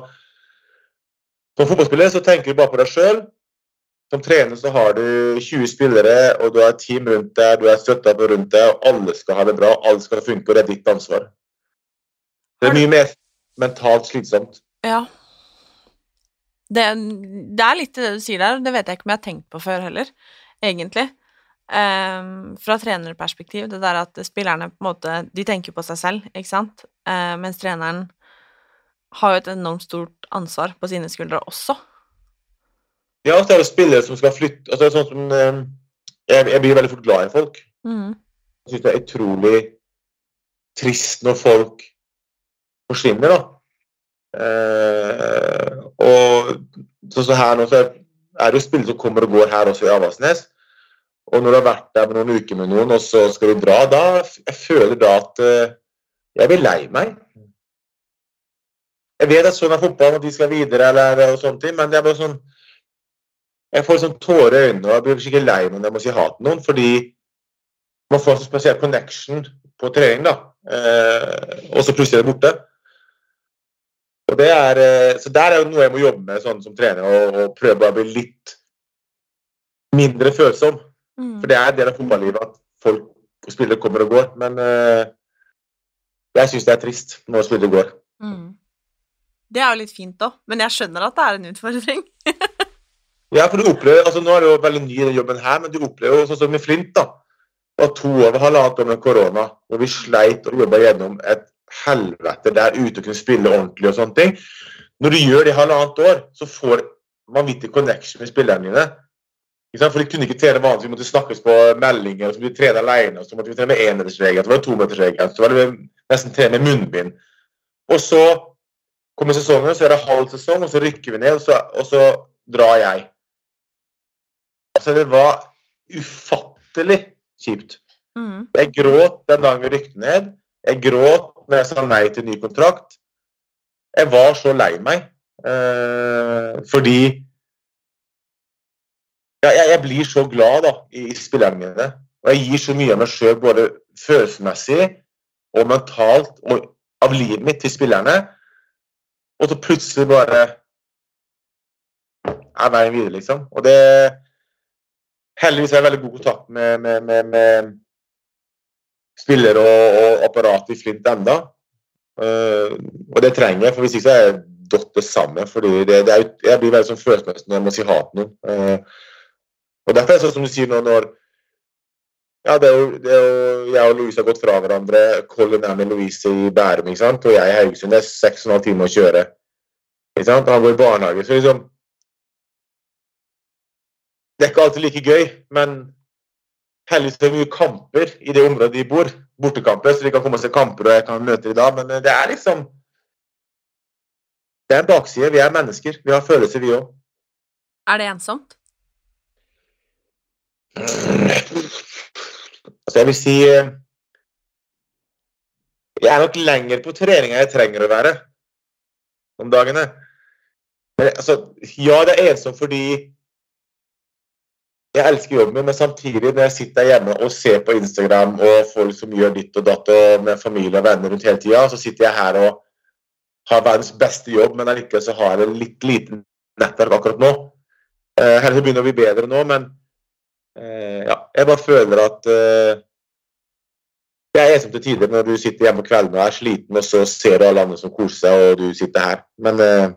som fotballspiller så tenker du bare på deg sjøl. Som trener så har du 20 spillere, og du har et team rundt deg, du er støtta rundt deg, og alle skal ha det bra, alle skal funke, og det er ditt ansvar. Det er mye mer mentalt slitsomt. Ja. Det, det er litt det du sier der, og det vet jeg ikke om jeg har tenkt på før heller, egentlig. Um, fra trenerperspektiv, det der at spillerne på en måte De tenker på seg selv, ikke sant, Uh, mens treneren har jo et enormt stort ansvar på sine skuldre også. Ja, så er det spillere som skal flytte altså sånn som, eh, jeg, jeg blir veldig fort glad i folk. Mm. Jeg syns det er utrolig trist når folk forsvinner, da. Eh, og sånn som her nå, så er det jo spillere som kommer og går her også i Avaldsnes. Og når du har vært der med noen uker med noen, og så skal du dra, da jeg føler da at eh, jeg blir lei meg. Jeg vet at sånn er fotball, at de skal videre, eller og sånne ting, men det er bare sånn Jeg får sånn tårer i øynene, og jeg blir skikkelig lei meg når jeg må si ha til noen, fordi man får en sånn spesiell connection på trening, da. Eh, og så plutselig er det borte. Og det er, eh, så der er jo noe jeg må jobbe med sånn som trener, og, og prøve å bli litt mindre følsom. Mm. For det er en del av fotballivet at folk og spillere kommer og går. Men uh, jeg syns det er trist når spillere går. Mm. Det er jo litt fint òg, men jeg skjønner at det er en utfordring. <laughs> Ja, for du opplever, altså Nå er du jo veldig ny i jobben her, men du opplever jo sånn som med Flint. da. Det var to år, halvannet år med korona, hvor vi sleit og jobba gjennom et helvete der ute og kunne spille ordentlig og sånne ting. Når du gjør det i halvannet år, så får vanvittig connection med spillerne dine. For de kunne ikke trene vanligvis, vi måtte snakkes på meldinger, og så måtte vi trene alene, og så måtte vi trene med enmetersregel, så var det tometersregel, så var det nesten trene med munnbind. Og så kommer sesongen, så er det halv sesong, og så rykker vi ned, og så, og så drar jeg. Altså, det var ufattelig kjipt. Mm. Jeg gråt den dagen vi rykte ned. Jeg gråt når jeg sa nei til ny kontrakt. Jeg var så lei meg. Eh, fordi ja, jeg, jeg blir så glad da, i, i spillerne mine. Og jeg gir så mye av meg sjøl, både følelsesmessig og mentalt, og av livet mitt til spillerne. Og så plutselig bare er veien videre, liksom. Og det Heldigvis har jeg veldig god kontakt med, med, med, med spillere og, og apparat i Flint enda. Uh, og det trenger jeg, for hvis ikke så er jeg datt sammen. fordi det, det er, Jeg blir veldig sånn følelsesmessig når jeg må si ha til noen. Uh, og derfor er det sånn som du sier nå, når ja, det er jo, det er jo, Jeg og Louise har gått fra hverandre. Colin er med Louise i Bærum, ikke sant? og jeg i Haugesund. Det er seks og en halv time å kjøre. Ikke sant? Han går i barnehage. så liksom Det er ikke alltid like gøy, men heldigvis så mye kamper i det området de bor. Bortekamper, så de kan komme og se kamper, og jeg kan møte dem da. Men det er liksom Det er en bakside. Vi er mennesker. Vi har følelser, vi òg. Er det ensomt? Altså, jeg vil si eh, Jeg er nok lenger på trening enn jeg trenger å være om dagene. Men, altså, ja, det er ensomt fordi jeg elsker jobben min, men samtidig når jeg sitter hjemme og ser på Instagram og folk som gjør ditt og datt med familie og venner rundt hele tida, så sitter jeg her og har verdens beste jobb, men allikevel så har jeg litt liten nettverk akkurat nå. Eh, Heldigvis begynner å bli bedre nå, men eh, ja, jeg bare føler at eh, det er ensomt til tider når du sitter hjemme på kvelden og er sliten, og så ser du alle andre som koser seg, og du sitter her. Men eh,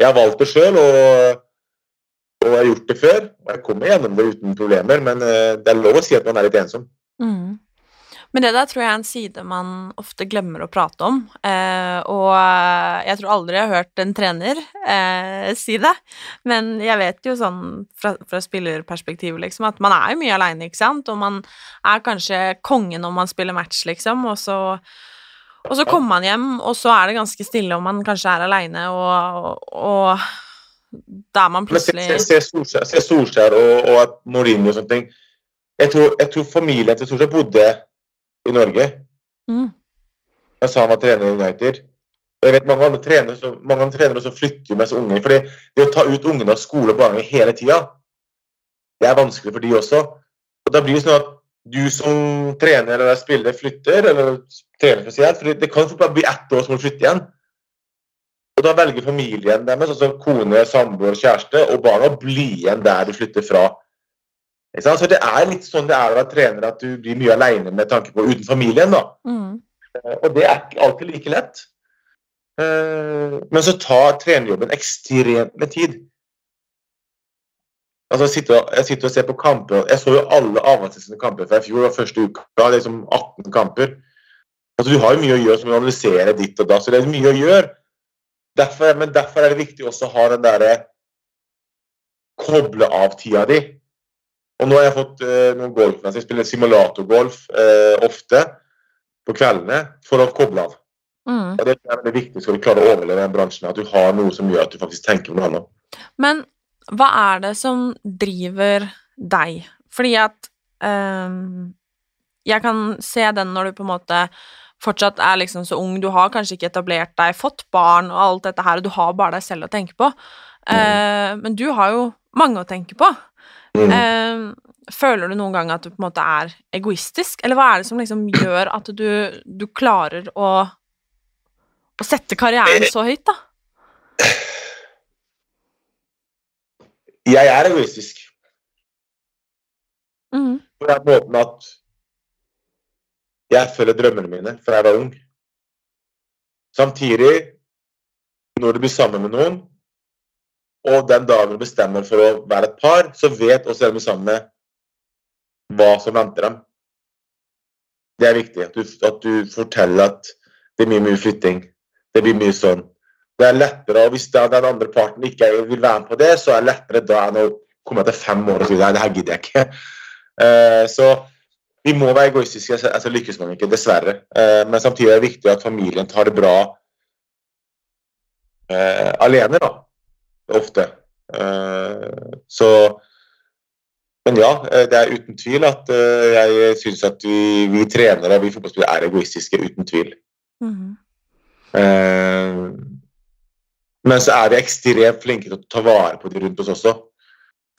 jeg har valgt det sjøl, og, og jeg har gjort det før. Og jeg kommer gjennom det uten problemer, men eh, det er lov å si at man er litt ensom. Mm. Men det der tror jeg er en side man ofte glemmer å prate om. Eh, og jeg tror aldri jeg har hørt en trener eh, si det. Men jeg vet jo sånn fra, fra spillerperspektiv, liksom, at man er jo mye aleine, ikke sant. Og man er kanskje kongen når man spiller match, liksom, og så og så kommer man hjem, og så er det ganske stille, og man kanskje er aleine, og, og, Da er man Men se, plutselig se, se Solskjær, se Solskjær og, og Mourinho og sånne ting. Jeg tror, jeg tror familien til Solskjær bodde i Norge Mm. sa han var trener i United. Og jeg vet mange andre trenere som, mange andre trenere som flytter med seg unge. fordi det å ta ut ungene av skole og barnehage hele tida, det er vanskelig for de også. Og da blir det sånn at du som trener eller spiller flytter, eller trener spesielt, for det kan fort bare bli ett år som du flytter igjen. Og da velger familien deres, altså kone, samboer, kjæreste og barna, å bli igjen der du flytter fra. Så det er litt sånn det er å være trener, at du blir mye alene med tanke på uten familien. da. mm. Eh, Og det er ikke alltid like lett. Eh, Men så tar trenerjobben ekstremt med tid. Altså, jeg, sitter, og- jeg sitter og ser på kamper. Jeg så jo alle avgangssettende kamper fra i fjor. Var første uka. Det er liksom 18 kamper. Altså, du har jo mye å gjøre som å analysere ditt og da, så det er mye å gjøre. Derfor, men derfor er det viktig også å ha den derre koble av-tida di. Og nå har jeg fått uh, noen golfmenn som spiller simulatorgolf uh, ofte på kveldene for å koble av. Mm. Og Det er veldig viktig skal du klare å overleve i den bransjen, at du har noe som gjør at du faktisk tenker på noe annet. Men hva er det som driver deg? Fordi at um, Jeg kan se den når du på en måte fortsatt er liksom så ung, du har kanskje ikke etablert deg, fått barn og alt dette her, og du har bare deg selv å tenke på. Eh, men du har jo mange å tenke på. Mm. Uh, føler du noen gang at du på en måte er egoistisk, eller hva er det som liksom gjør at du, du klarer å, å sette karrieren så høyt, da? Jeg er egoistisk Mm. på den måten at jeg følger drømmene mine fra jeg var ung. Samtidig, når du blir sammen med noen, og den dagen du bestemmer for å være et par, så vet også den du er sammen med, hva som venter dem. Det er viktig at du, at du forteller at det mye, mye flytting. Det blir mye sånn. Det er lettere, og Hvis den andre parten ikke vil være med på det, så er det lettere da enn å komme etter fem år og si nei, det her gidder jeg ikke. Uh, så vi må være egoistiske, altså, altså lykkes man ikke, dessverre. Eh, men samtidig er det viktig at familien tar det bra eh, alene, da. Ofte. Eh, så Men ja, det er uten tvil at eh, jeg syns at vi, vi trenere vi fotballspillere er egoistiske. Uten tvil. Mm Eh, men så er vi ekstremt flinke til å ta vare på de rundt oss også.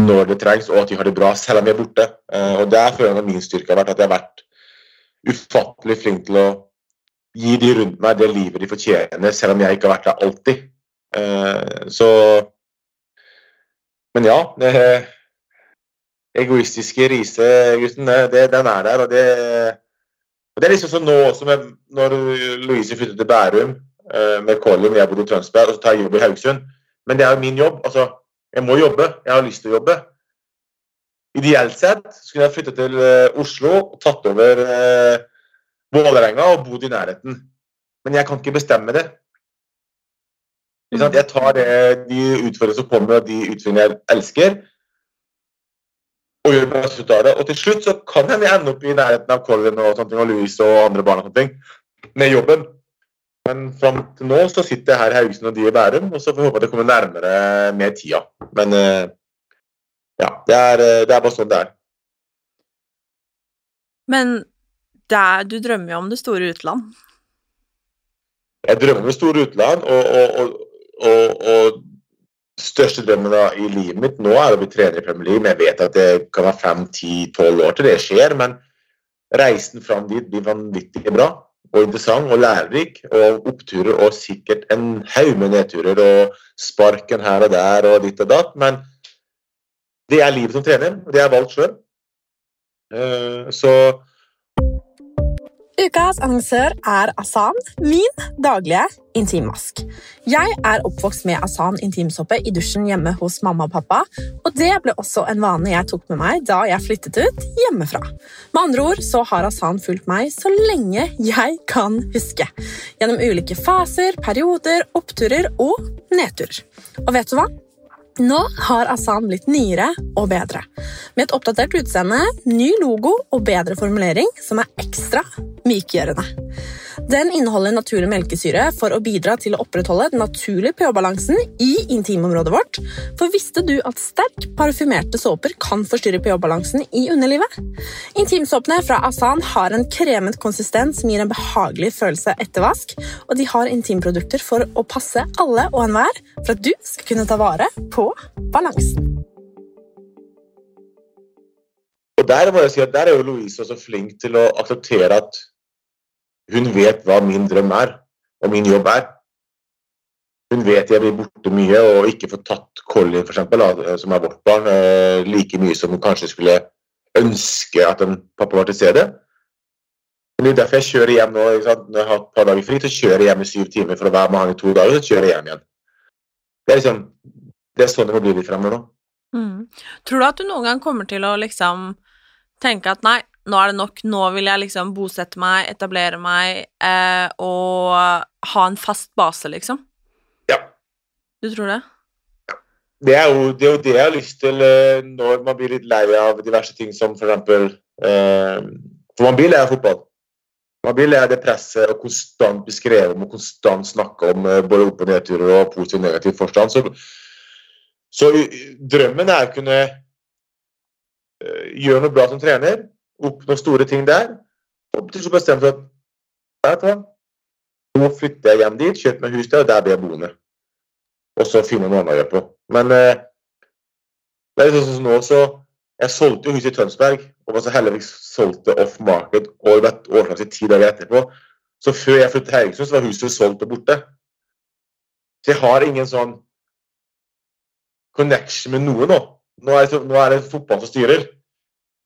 Når det trengs, og at de har det bra selv om vi er borte. Eh, og der føler jeg at min styrke har vært at jeg har vært ufattelig flink til å gi de rundt meg det livet de fortjener, selv om jeg ikke har vært der alltid. Eh, så Men ja. Det, egoistiske Riise-gutten, det, det, den er der. Og det, og det er liksom sånn nå også, med, når Louise flyttet til Bærum eh, med Colin, jeg bodde i Tønsberg, og så tar jeg jobb i Haugesund. Men det er jo min jobb. altså jeg må jobbe. Jeg har lyst til å jobbe. Ideelt sett skulle jeg flyttet til eh, Oslo og tatt over uh, Vålerenga og bodd i nærheten. Men jeg kan ikke bestemme det. Jeg tar det, de utfordringene som kommer, og de utfordringene jeg elsker, og gjør det beste ut av det. Og til slutt så kan jeg ende opp i nærheten av Colin og, og Louise og andre barn og ting, med jobben. Men fram til nå så sitter jeg her i Haugesund og de i Bærum, og så får vi håpe at det kommer nærmere med tida. Men eh, ja, det er, eh, det er bare sånn det er. Men der, du drømmer jo om det store utland. Jeg drømmer om det store utland, og, og, og, og største drømmen da, i livet mitt nå er å bli trener i Premier League. Men jeg vet at det kan være fem, ti, tolv år til det skjer. Men reisen fram dit blir vanvittig bra og interessant og lærerik. Og oppturer og sikkert en haug med nedturer og sparken her og der og ditt og datt. Men det er livet som trener, det er valgt sjøl. Så Ukas annonsør er Asan, min daglige intimmask. Jeg er oppvokst med Asan intimsåpe i dusjen hjemme hos mamma og pappa, og det ble også en vane jeg tok med meg da jeg flyttet ut hjemmefra. Med andre ord så har Asan fulgt meg så lenge jeg kan huske. Gjennom ulike faser, perioder, oppturer og nedturer. Og vet du hva? Nå har Asan blitt nyere og bedre. Med et oppdatert utseende, ny logo og bedre formulering som er ekstra mykgjørende. Den inneholder naturlig melkesyre for å bidra til å opprettholde den naturlige pH-balansen i intimområdet vårt. For visste du at sterk parfymerte såper kan forstyrre pH-balansen i underlivet? Intimsåpene fra Asan har en kremet konsistens som gir en behagelig følelse etter vask, og de har intimprodukter for å passe alle og enhver for at du skal kunne ta vare på balansen. Og der må jeg si at der er jo Louise også flink til å akseptere at hun vet hva min drøm er, og min jobb er. Hun vet jeg blir borte mye og ikke får tatt Colin, eksempel, som er vårt barn, eh, like mye som hun kanskje skulle ønske at en pappa var til stede. Det er derfor jeg kjører hjem nå. Når jeg har et par dager fri, så kjører jeg hjem i syv timer for å være med han i to dager, så kjører jeg hjem igjen. Det er liksom, det er sånn det må bli litt fremover nå. Mm. Tror du at du noen gang kommer til å liksom tenke at nei, nå er det nok, nå vil jeg liksom bosette meg, etablere meg eh, og ha en fast base, liksom? Ja. Du tror det? Det er, jo, det er jo det jeg har lyst til eh, når man blir litt lei av diverse ting som eksempel eh, For man blir lei av fotball. Man blir lei av det presset og konstant beskrevet om og konstant snakke om eh, både opp- og nedturer og positiv og negativ forstand. Så, så drømmen er å kunne eh, gjøre noe bra som trener, oppnå store ting der, og til slutt bestemme seg meg for nå flytter jeg hjem dit, kjøper meg hus der, og der blir jeg boende. Og så finne noe annet å gjøre på. Men eh, det er sånn som nå, så Jeg solgte jo huset i Tønsberg, og var så heldigvis solgt det off market og vet årsak til ti dager etterpå. Så før jeg flyttet til Haugesund, så var huset solgt og borte. Så jeg har ingen sånn connection med noe nå. Nå er det, nå er det fotball som styrer.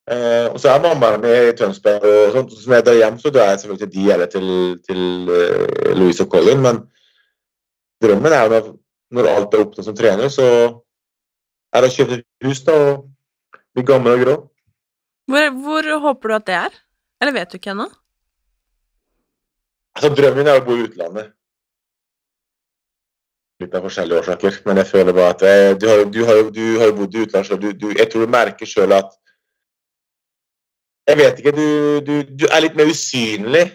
Eh, og så er mammaen min i Tønsberg, og sånt. så når jeg drar hjem, så drar jeg selvfølgelig til de eller til, til uh, Louise og Colin. Men drømmen er jo når, når alt er oppnådd som trener, så er det å kjøpe hus da, og bli gammel og grå. Hvor, hvor håper du at det er? Eller vet du ikke ennå? Altså, drømmen er å bo i utlandet. Litt av forskjellige årsaker, men jeg føler bare at jeg, du, har, du, har, du har bodd i utlandet du, jeg tror du merker sjøl at Jeg vet ikke, du, du, du er litt mer usynlig.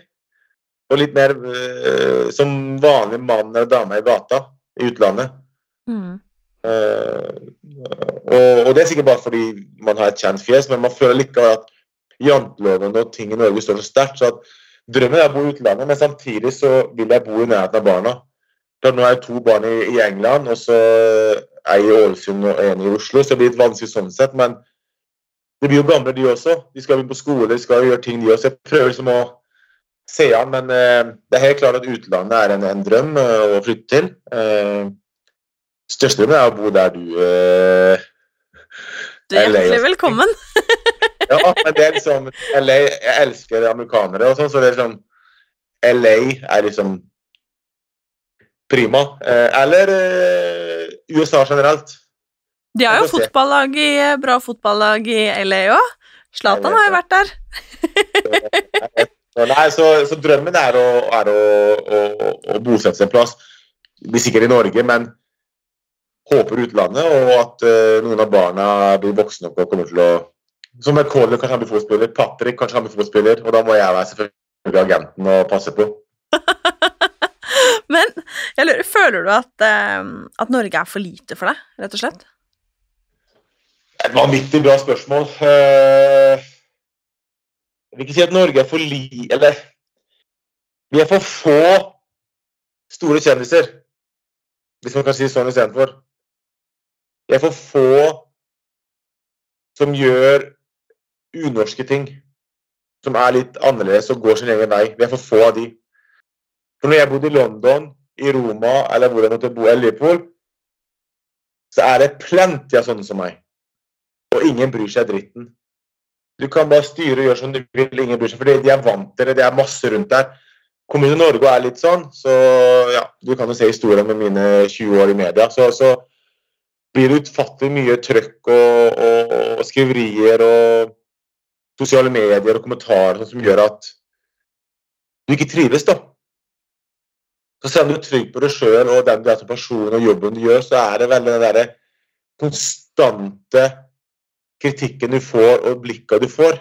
Og litt mer øh, som vanlig mann eller dame i gata i utlandet. Mm. Uh, og, og det er sikkert bare fordi man har et kjent fjes, men man føler likevel at janteloven og ting i Norge står så sterkt. så at Drømmen er å bo i utlandet, men samtidig så vil jeg bo i nærheten av barna. Da nå er jeg to barn i, i England, og så er jeg i Ålesund og en i Oslo, så det blir litt vanskelig sånn sett. Men de blir jo gamle, de også. De skal begynne på skole, de skal gjøre ting, de også. Jeg prøver liksom å se an, men eh, det er helt klart at utlandet er en, en drøm eh, å flytte til. Eh, største drømmen er å bo der du eh, Du er hjertelig velkommen. <laughs> Ja, men det er liksom LA Jeg elsker amerikanere og sånn, så det er liksom LA er liksom prima. Eh, eller USA generelt. De har jo fotballag i, bra fotballag i LA òg. Zlatan har jo vært der. Nei, så, så drømmen er å, er å, å, å bosette seg en plass. Blir sikkert i Norge, men håper utlandet, og at uh, noen av barna blir voksne nok og kommer til å Som McCauley, kanskje han blir fotballspiller. Patrick, kanskje han blir fotballspiller. Og da må jeg være selvfølgelig agenten og passe på. <laughs> Men jeg lurer, føler du at, uh, at Norge er for lite for deg, rett og slett? Et vanvittig bra spørsmål. Eh, Jeg vil ikke si at Norge er for li... Eller Vi er for få store kjendiser, hvis man kan si sånn istedenfor. Vi er for få som gjør unorske ting. Som er litt annerledes og går sin egen vei. Vi er for få av de. For når jeg bodde i London, i Roma eller hvor jeg måtte bo, i Liverpool, så er det plenty av sånne som meg. Og ingen bryr seg dritten. Du kan bare styre og gjøre som du vil, ingen bryr seg, for de er vant til det, det er masse rundt der. Til Norge er litt sånn, så ja, du kan jo se historien med mine 20 år i media, så, så blir det utfattelig mye trøkk og, og, og skriverier og sosiale medier og kommentarer som gjør at du ikke trives, da. Så selv om du er trygg på deg sjøl og den du er som person og jobben du gjør, så er det veldig den derre konstante kritikken du får og blikka du får.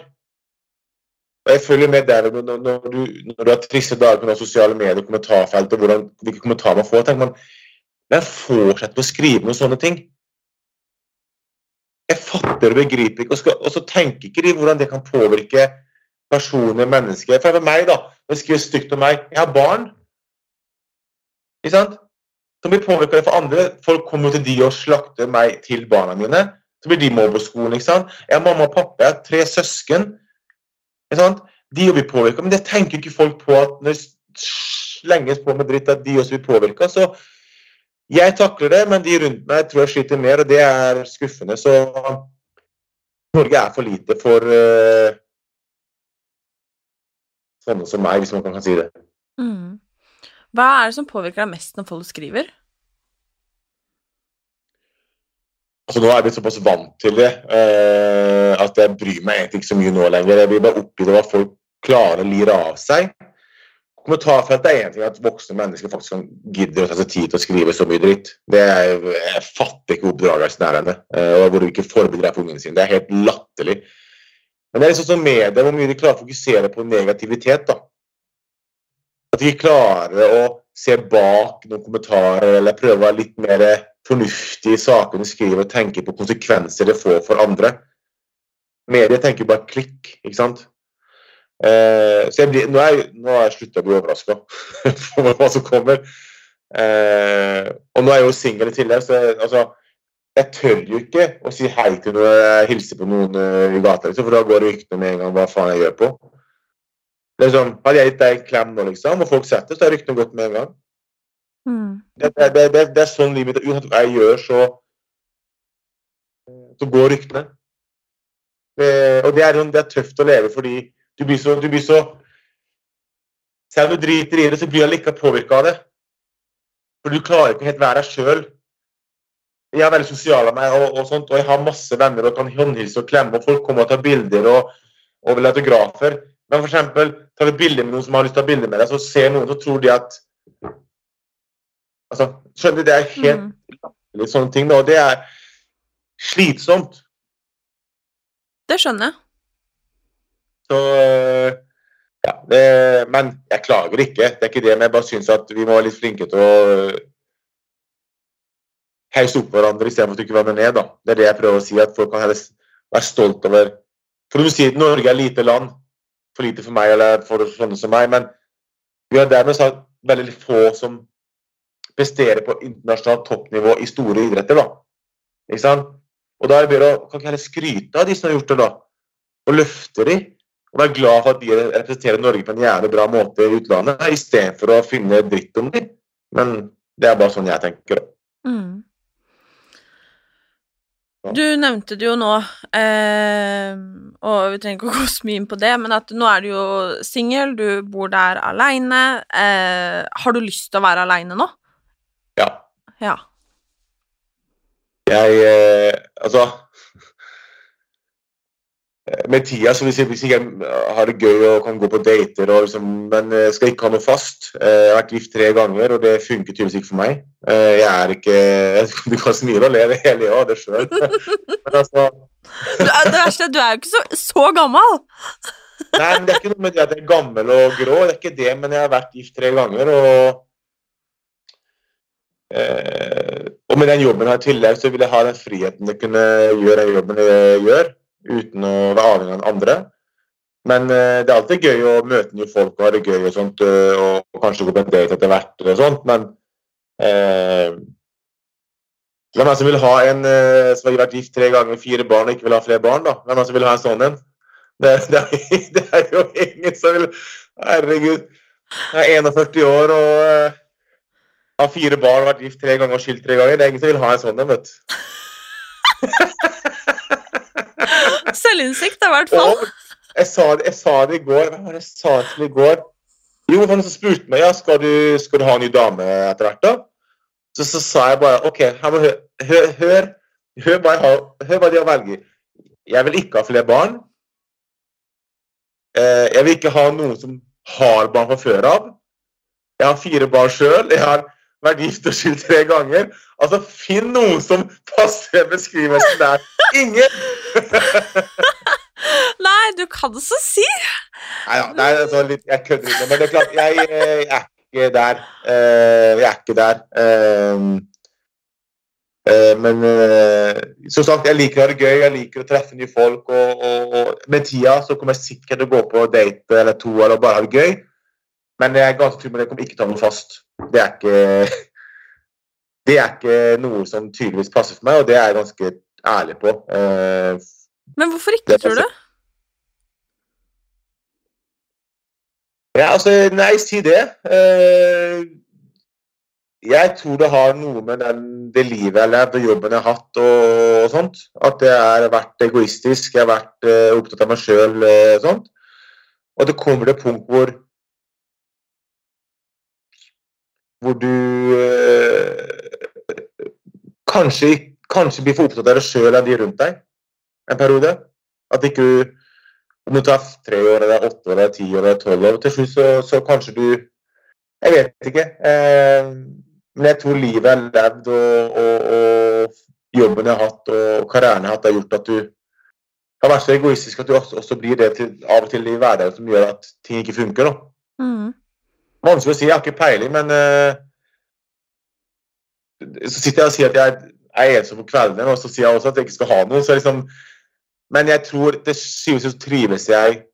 Og jeg følger med der når, du, når du har triste dager på sosiale medier, kommentarfelt og hvordan, hvilke kommentarer man får, tenker man Men fortsett å skrive noen sånne ting. Jeg fatter og begriper ikke, og, skal, og så tenker ikke de hvordan det kan påvirke personer, mennesker. For meg, da, når de skriver stygt om meg Jeg har barn. Ikke sant? Som blir påvirka for andre. Folk kommer til de og slakter meg til barna mine. Så blir de mobbet på skolen. ikke sant? Jeg har mamma og pappa, jeg har tre søsken. Ikke sant? De blir påvirka, men det tenker ikke folk på at når det slenges på med dritt, at de også blir påvirka. Så jeg takler det, men de rundt meg tror jeg sliter mer, og det er skuffende. Så Norge er for lite for uh, sånne som meg, hvis man kan si det. Mm. Hva er det som påvirker deg mest når folk skriver? Altså Nå er jeg blitt såpass vant til det uh, at jeg bryr meg egentlig ikke så mye nå lenger. Jeg blir bare oppi det hva folk klarer å lire av seg. Kommentarfeltet er én ting at voksne mennesker faktisk kan gidde å ta seg tid til å skrive så mye dritt. Det er, Jeg fatter ikke oppdragelsen her henne. Uh, hvor du ikke forbereder deg på ungene sine. Det er helt latterlig. Men det er liksom sånn media, hvor mye de klarer å fokusere på negativitet. da. At de klarer å se bak noen kommentarer eller prøve å være litt mer fornuftig i sakene du skriver og tenker på konsekvenser det får for andre. Medier tenker bare klikk, ikke sant. Eh, så blir, nå, er, nå har jeg slutta å bli overraska <laughs> for hva som kommer. Eh, og nå er jeg jo singel i tillegg, så jeg, altså, jeg tør jo ikke å si hei til når jeg hilser på noen uh, i gata, liksom, for da går ryktene med en gang hva faen jeg gjør på. Liksom, hadde jeg gitt deg en klem nå, liksom, og folk setter, så har ryktene gått med en gang. Mm. Det, det, det, det, er sånn livet mitt Uansett hva jeg gjør, så, så går ryktene. og det er, det er tøft å leve fordi du blir så, du blir så Selv om du driter i det, så blir du likevel påvirka av det. For du klarer ikke helt være deg sjøl. Jeg er veldig sosial av meg, og, og, sånt, og jeg har masse venner og kan håndhilse og klemme. og Folk kommer og tar bilder og, og vil ha autografer. Men for eksempel, tar du bilde med noen som har lyst til å ta bilde med deg, så ser noen, så tror de at altså, Skjønner du? Det er helt mm. sånne ting. Da, og det er slitsomt. Det skjønner jeg. Så ja, det, Men jeg klager ikke. Det er ikke det, men jeg bare syns at vi må være litt flinke til å heise opp hverandre istedenfor å trykke hverandre ned. Da. Det er det jeg prøver å si, at folk kan være stolt over For du sier at Norge er lite land, for lite for meg eller for sånne som meg, men vi har dermed sagt veldig få som presterer på internasjonalt toppnivå i store idretter. da. Ikke sant? Og da er det bedre å kan ikke heller skryte av de som har gjort det, da. Og løfte de. Og være glad for at de representerer Norge på en jævlig bra måte i utlandet, istedenfor å finne dritt om dem. Men det er bare sånn jeg tenker. Mm. Du nevnte det jo nå, eh, og vi trenger ikke å gå så mye inn på det, men at nå er du jo singel, du bor der aleine. Eh, har du lyst til å være aleine nå? Ja. Jeg eh, Altså <laughs> Med tida så hvis jeg, hvis jeg har det gøy og kan gå på dater, og liksom, men jeg skal ikke ha noe fast. Jeg har vært gift tre ganger, og det funker tydeligvis ikke for meg. Jeg er ikke Du kan smile og le, det hele ja, det sjøl. <laughs> Men altså du er, det verste er at du er jo ikke så, så gammel. Nei, men det er ikke noe med det at jeg er gammel og grå, det er ikke det, men jeg har vært gift tre ganger, og Eh, og med den jobben har i tillegg, så vil jeg ha den friheten til å kunne gjøre den jobben jeg gjør, uten å være avhengig av andre. Men eh, det er alltid gøy å møte nye folk og ha det gøy og sånt, eh, og, og kanskje gå på en date etter hvert. og sånt, Men eh, hvem er som vil ha en eh, som har vært gift tre ganger, fire barn og ikke vil ha flere barn? da? Hvem er som vil ha en sånn en? Det, det, er, <laughs> det er jo ingen som vil Herregud. Jeg er 41 år og eh, har fire barn, vært gift tre ganger og skilt tre ganger. Det er ingen som vil ha en sånn en, vet du. <laughs> Selvinnsikt, i hvert fall. Jeg sa, det, jeg sa det i går. Hva var det jeg sa til i går? Jo, han spurte meg ja, skal du, skal du ha en ny dame etter hvert. da? Så, så sa jeg bare OK, hør, hør, hør, hør, hva har, hør hva de har velget. Jeg vil ikke ha flere barn. Eh, jeg vil ikke ha noen som har barn fra før av. Jeg har fire barn sjøl. Jeg har vært gift og skilt tre ganger. Altså, finn noen som passer beskrivelsen der. Ingen! <laughs> Nei, du kan så si! Nei, ja, nei altså, jeg kødder ikke, men det er klart, jeg, eh, jeg er ikke der. Eh, jeg er ikke der. Eh, men som sagt, jeg liker å ha det gøy, jeg liker å treffe nye folk. Og, og, og med tida så kommer jeg sikkert til å gå på date eller to eller bare ha det gøy. Men jeg er ganske trygg på at jeg kommer ikke til å ha noe fast. Det er ikke <laughs> det er ikke noe som tydeligvis passer for meg, og det er jeg ganske ærlig på. Eh, Men hvorfor ikke, tror du? Ja, altså, nei, si det. Eh, jeg tror det har noe med den, det livet jeg har levd og jobben jeg har hatt og, og sånt. At jeg har vært egoistisk, jeg har vært eh, opptatt av meg sjøl og sånt. Og det kommer til et punkt hvor hvor du eh, kanskje, kanskje blir for opptatt av deg sjøl enn de rundt deg en periode. At ikke du Om du tar tre år, eller åtte år, eller ti år, eller tolv år, til slutt så, så kanskje du Jeg vet ikke. Eh, men jeg tror livet er levd, og, og, og jobben jeg har hatt, og karrieren jeg har hatt, har gjort at du har vært så egoistisk at du også, også blir det til, av og til i hverdagen som gjør at ting ikke funker. da. Mm. Vanskelig å si, jeg har ikke peiling, men uh, Så sitter jeg og sier at jeg er ensom på kveldene, og så sier jeg også at jeg ikke skal ha noe. så liksom, Men jeg tror til syvende og trives jeg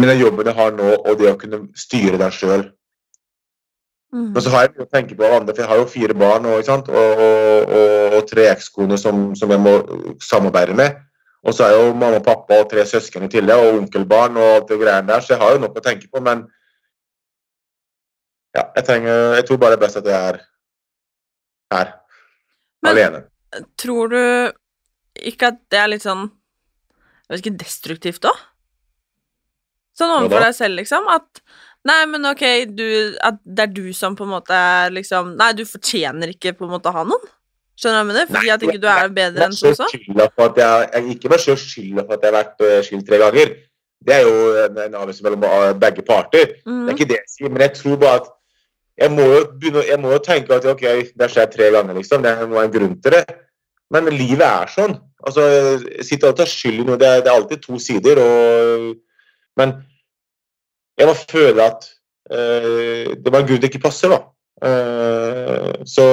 med den jobben jeg har nå, og det å kunne styre den sjøl. Mm. Men så har jeg å tenke på andre, for jeg har jo fire barn og, og, og, og tre ekskoner som, som jeg må samarbeide med. Og så er jo mamma og pappa og tre søsken i tillegg, og onkelbarn og alt det greiene der, så jeg har jo nok å tenke på, men ja, jeg, trenger, jeg tror bare det er best at jeg er her, Men- alene. Tror du ikke at det er litt sånn Jeg vet ikke, destruktivt òg? Sånn overfor deg selv, liksom? At Nei, men ok, du, at det er du som på en måte er liksom Nei, du fortjener ikke på en måte å ha noen. Skjønner du hva jeg mener? Fordi Nei, at ikke du er bedre enn som så? at jeg, jeg ikke vær selv skylda for at jeg har vært eh, skilt tre ganger. Det er jo en, en avgjørelse mellom eh, begge parter. Det er Mhm. ikke det jeg sier, men jeg tror bare at jeg må jo, begynne, jeg må tenke at ok, det skjedd tre ganger, liksom. Det må være en grunn til det. Men livet er sånn. Altså, sitter og tar skyld i noe, det er, det er alltid to sider. Og, men jeg må føle at eh, det var en grunn det ikke passer, da. Uh, så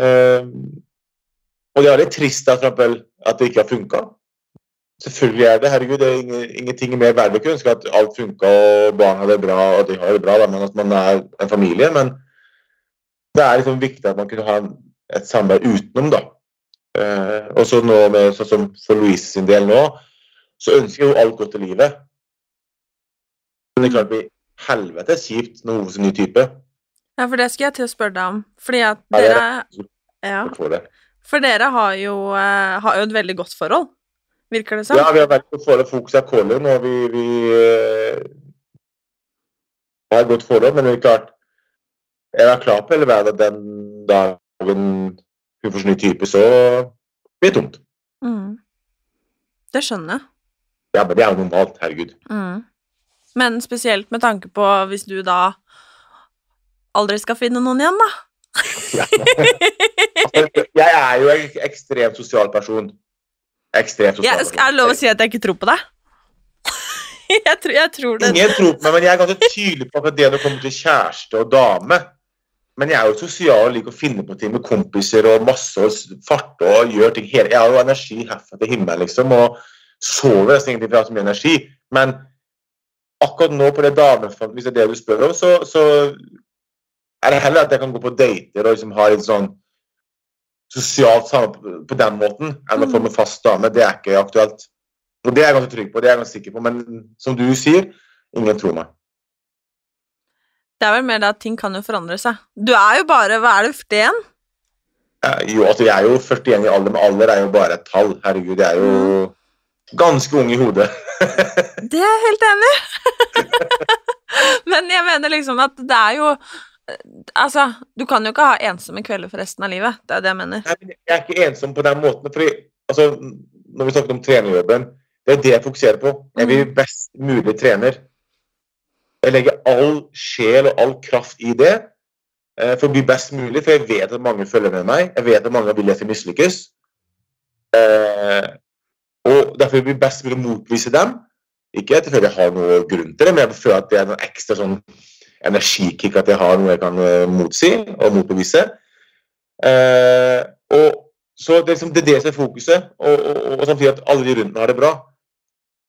eh, Og det er litt trist da, at det ikke har funka. Selvfølgelig er det herregud, det er ingenting mer verdt å kunne ønske at alt funka og barna har det bra og de har det bra, men at man er en familie. Men det er liksom viktig at man kunne ha et samarbeid utenom, da. Eh, og så nå med, sånn som for Louise sin del nå, så ønsker hun alt godt i livet. Men det er klart det blir helvetes kjipt når hun er en ny type. Ja, for det skal jeg til å spørre deg om. Fordi at er dere Ja. For dere har jo, eh, har jo et veldig godt forhold, virker det som. Ja, vi har vært på forhold. Fokus av Kålund, og vi, vi uh, har et godt forhold. Men det er klart, jeg er klar på at den dagen hun får ny type, så blir det tomt. Mm. Det skjønner jeg. Ja, men det er jo normalt. Herregud. Mm. Men spesielt med tanke på hvis du da aldri skal finne noen igjen, da. Ja. <laughs> Altså, jeg er jo en ekstremt sosial person. Ekstremt sosial Jeg, er det lov å si at jeg ikke tror på deg? <laughs> jeg, tror, jeg tror det. Ingen tror på meg, men jeg er ganske tydelig på at det når det kommer til kjæreste og dame Men jeg er jo sosial og liker å finne på ting med kompiser og masse og farte og gjøre ting hele Jeg har jo energi herfra til himmelen, liksom, og sover nesten ingenting fordi jeg har så mye energi. Men akkurat nå på det dameforholdet, hvis det er det du spør om, så, så er det heller at jeg kan gå på dater og liksom ha litt sånn sosialt samarbeid på den måten enn å få med fast dame. Det er ikke aktuelt. Og det er jeg ganske trygg på, det er jeg ganske sikker på. Men som du sier, ingen tror meg. Det er vel mer det at ting kan jo forandre seg. Du er jo bare Hva er du, 41? Eh, Jo, altså jeg er jo 41 i alder, men alder er jo bare et tall. Herregud, jeg er jo ganske ung i hodet. Det er jeg helt enig i. <laughs> <laughs> Men jeg mener liksom at det er jo Altså, du kan jo ikke ha ensomme kvelder for resten av livet. Det er det jeg mener. Nei, Jeg er ikke ensom på den måten. Fordi, altså, når vi snakket om trenerjobben, det er det jeg fokuserer på. Jeg blir best mulig trener. Jeg legger all sjel og all kraft i det eh, for å bli best mulig, for jeg vet at mange følger med meg. Jeg vet at mange vil jeg skal mislykkes. Eh, og Derfor blir det best mulig å motvise dem. Ikke at jeg føler jeg har noen grunn til det, men jeg føler at det er noe ekstra sånn energikick at jeg har noe jeg kan eh, motsi og motbevise. Eh, og så det er, liksom, det er det som er fokuset, og, og, og, og samtidig at alle de rundt meg har det bra.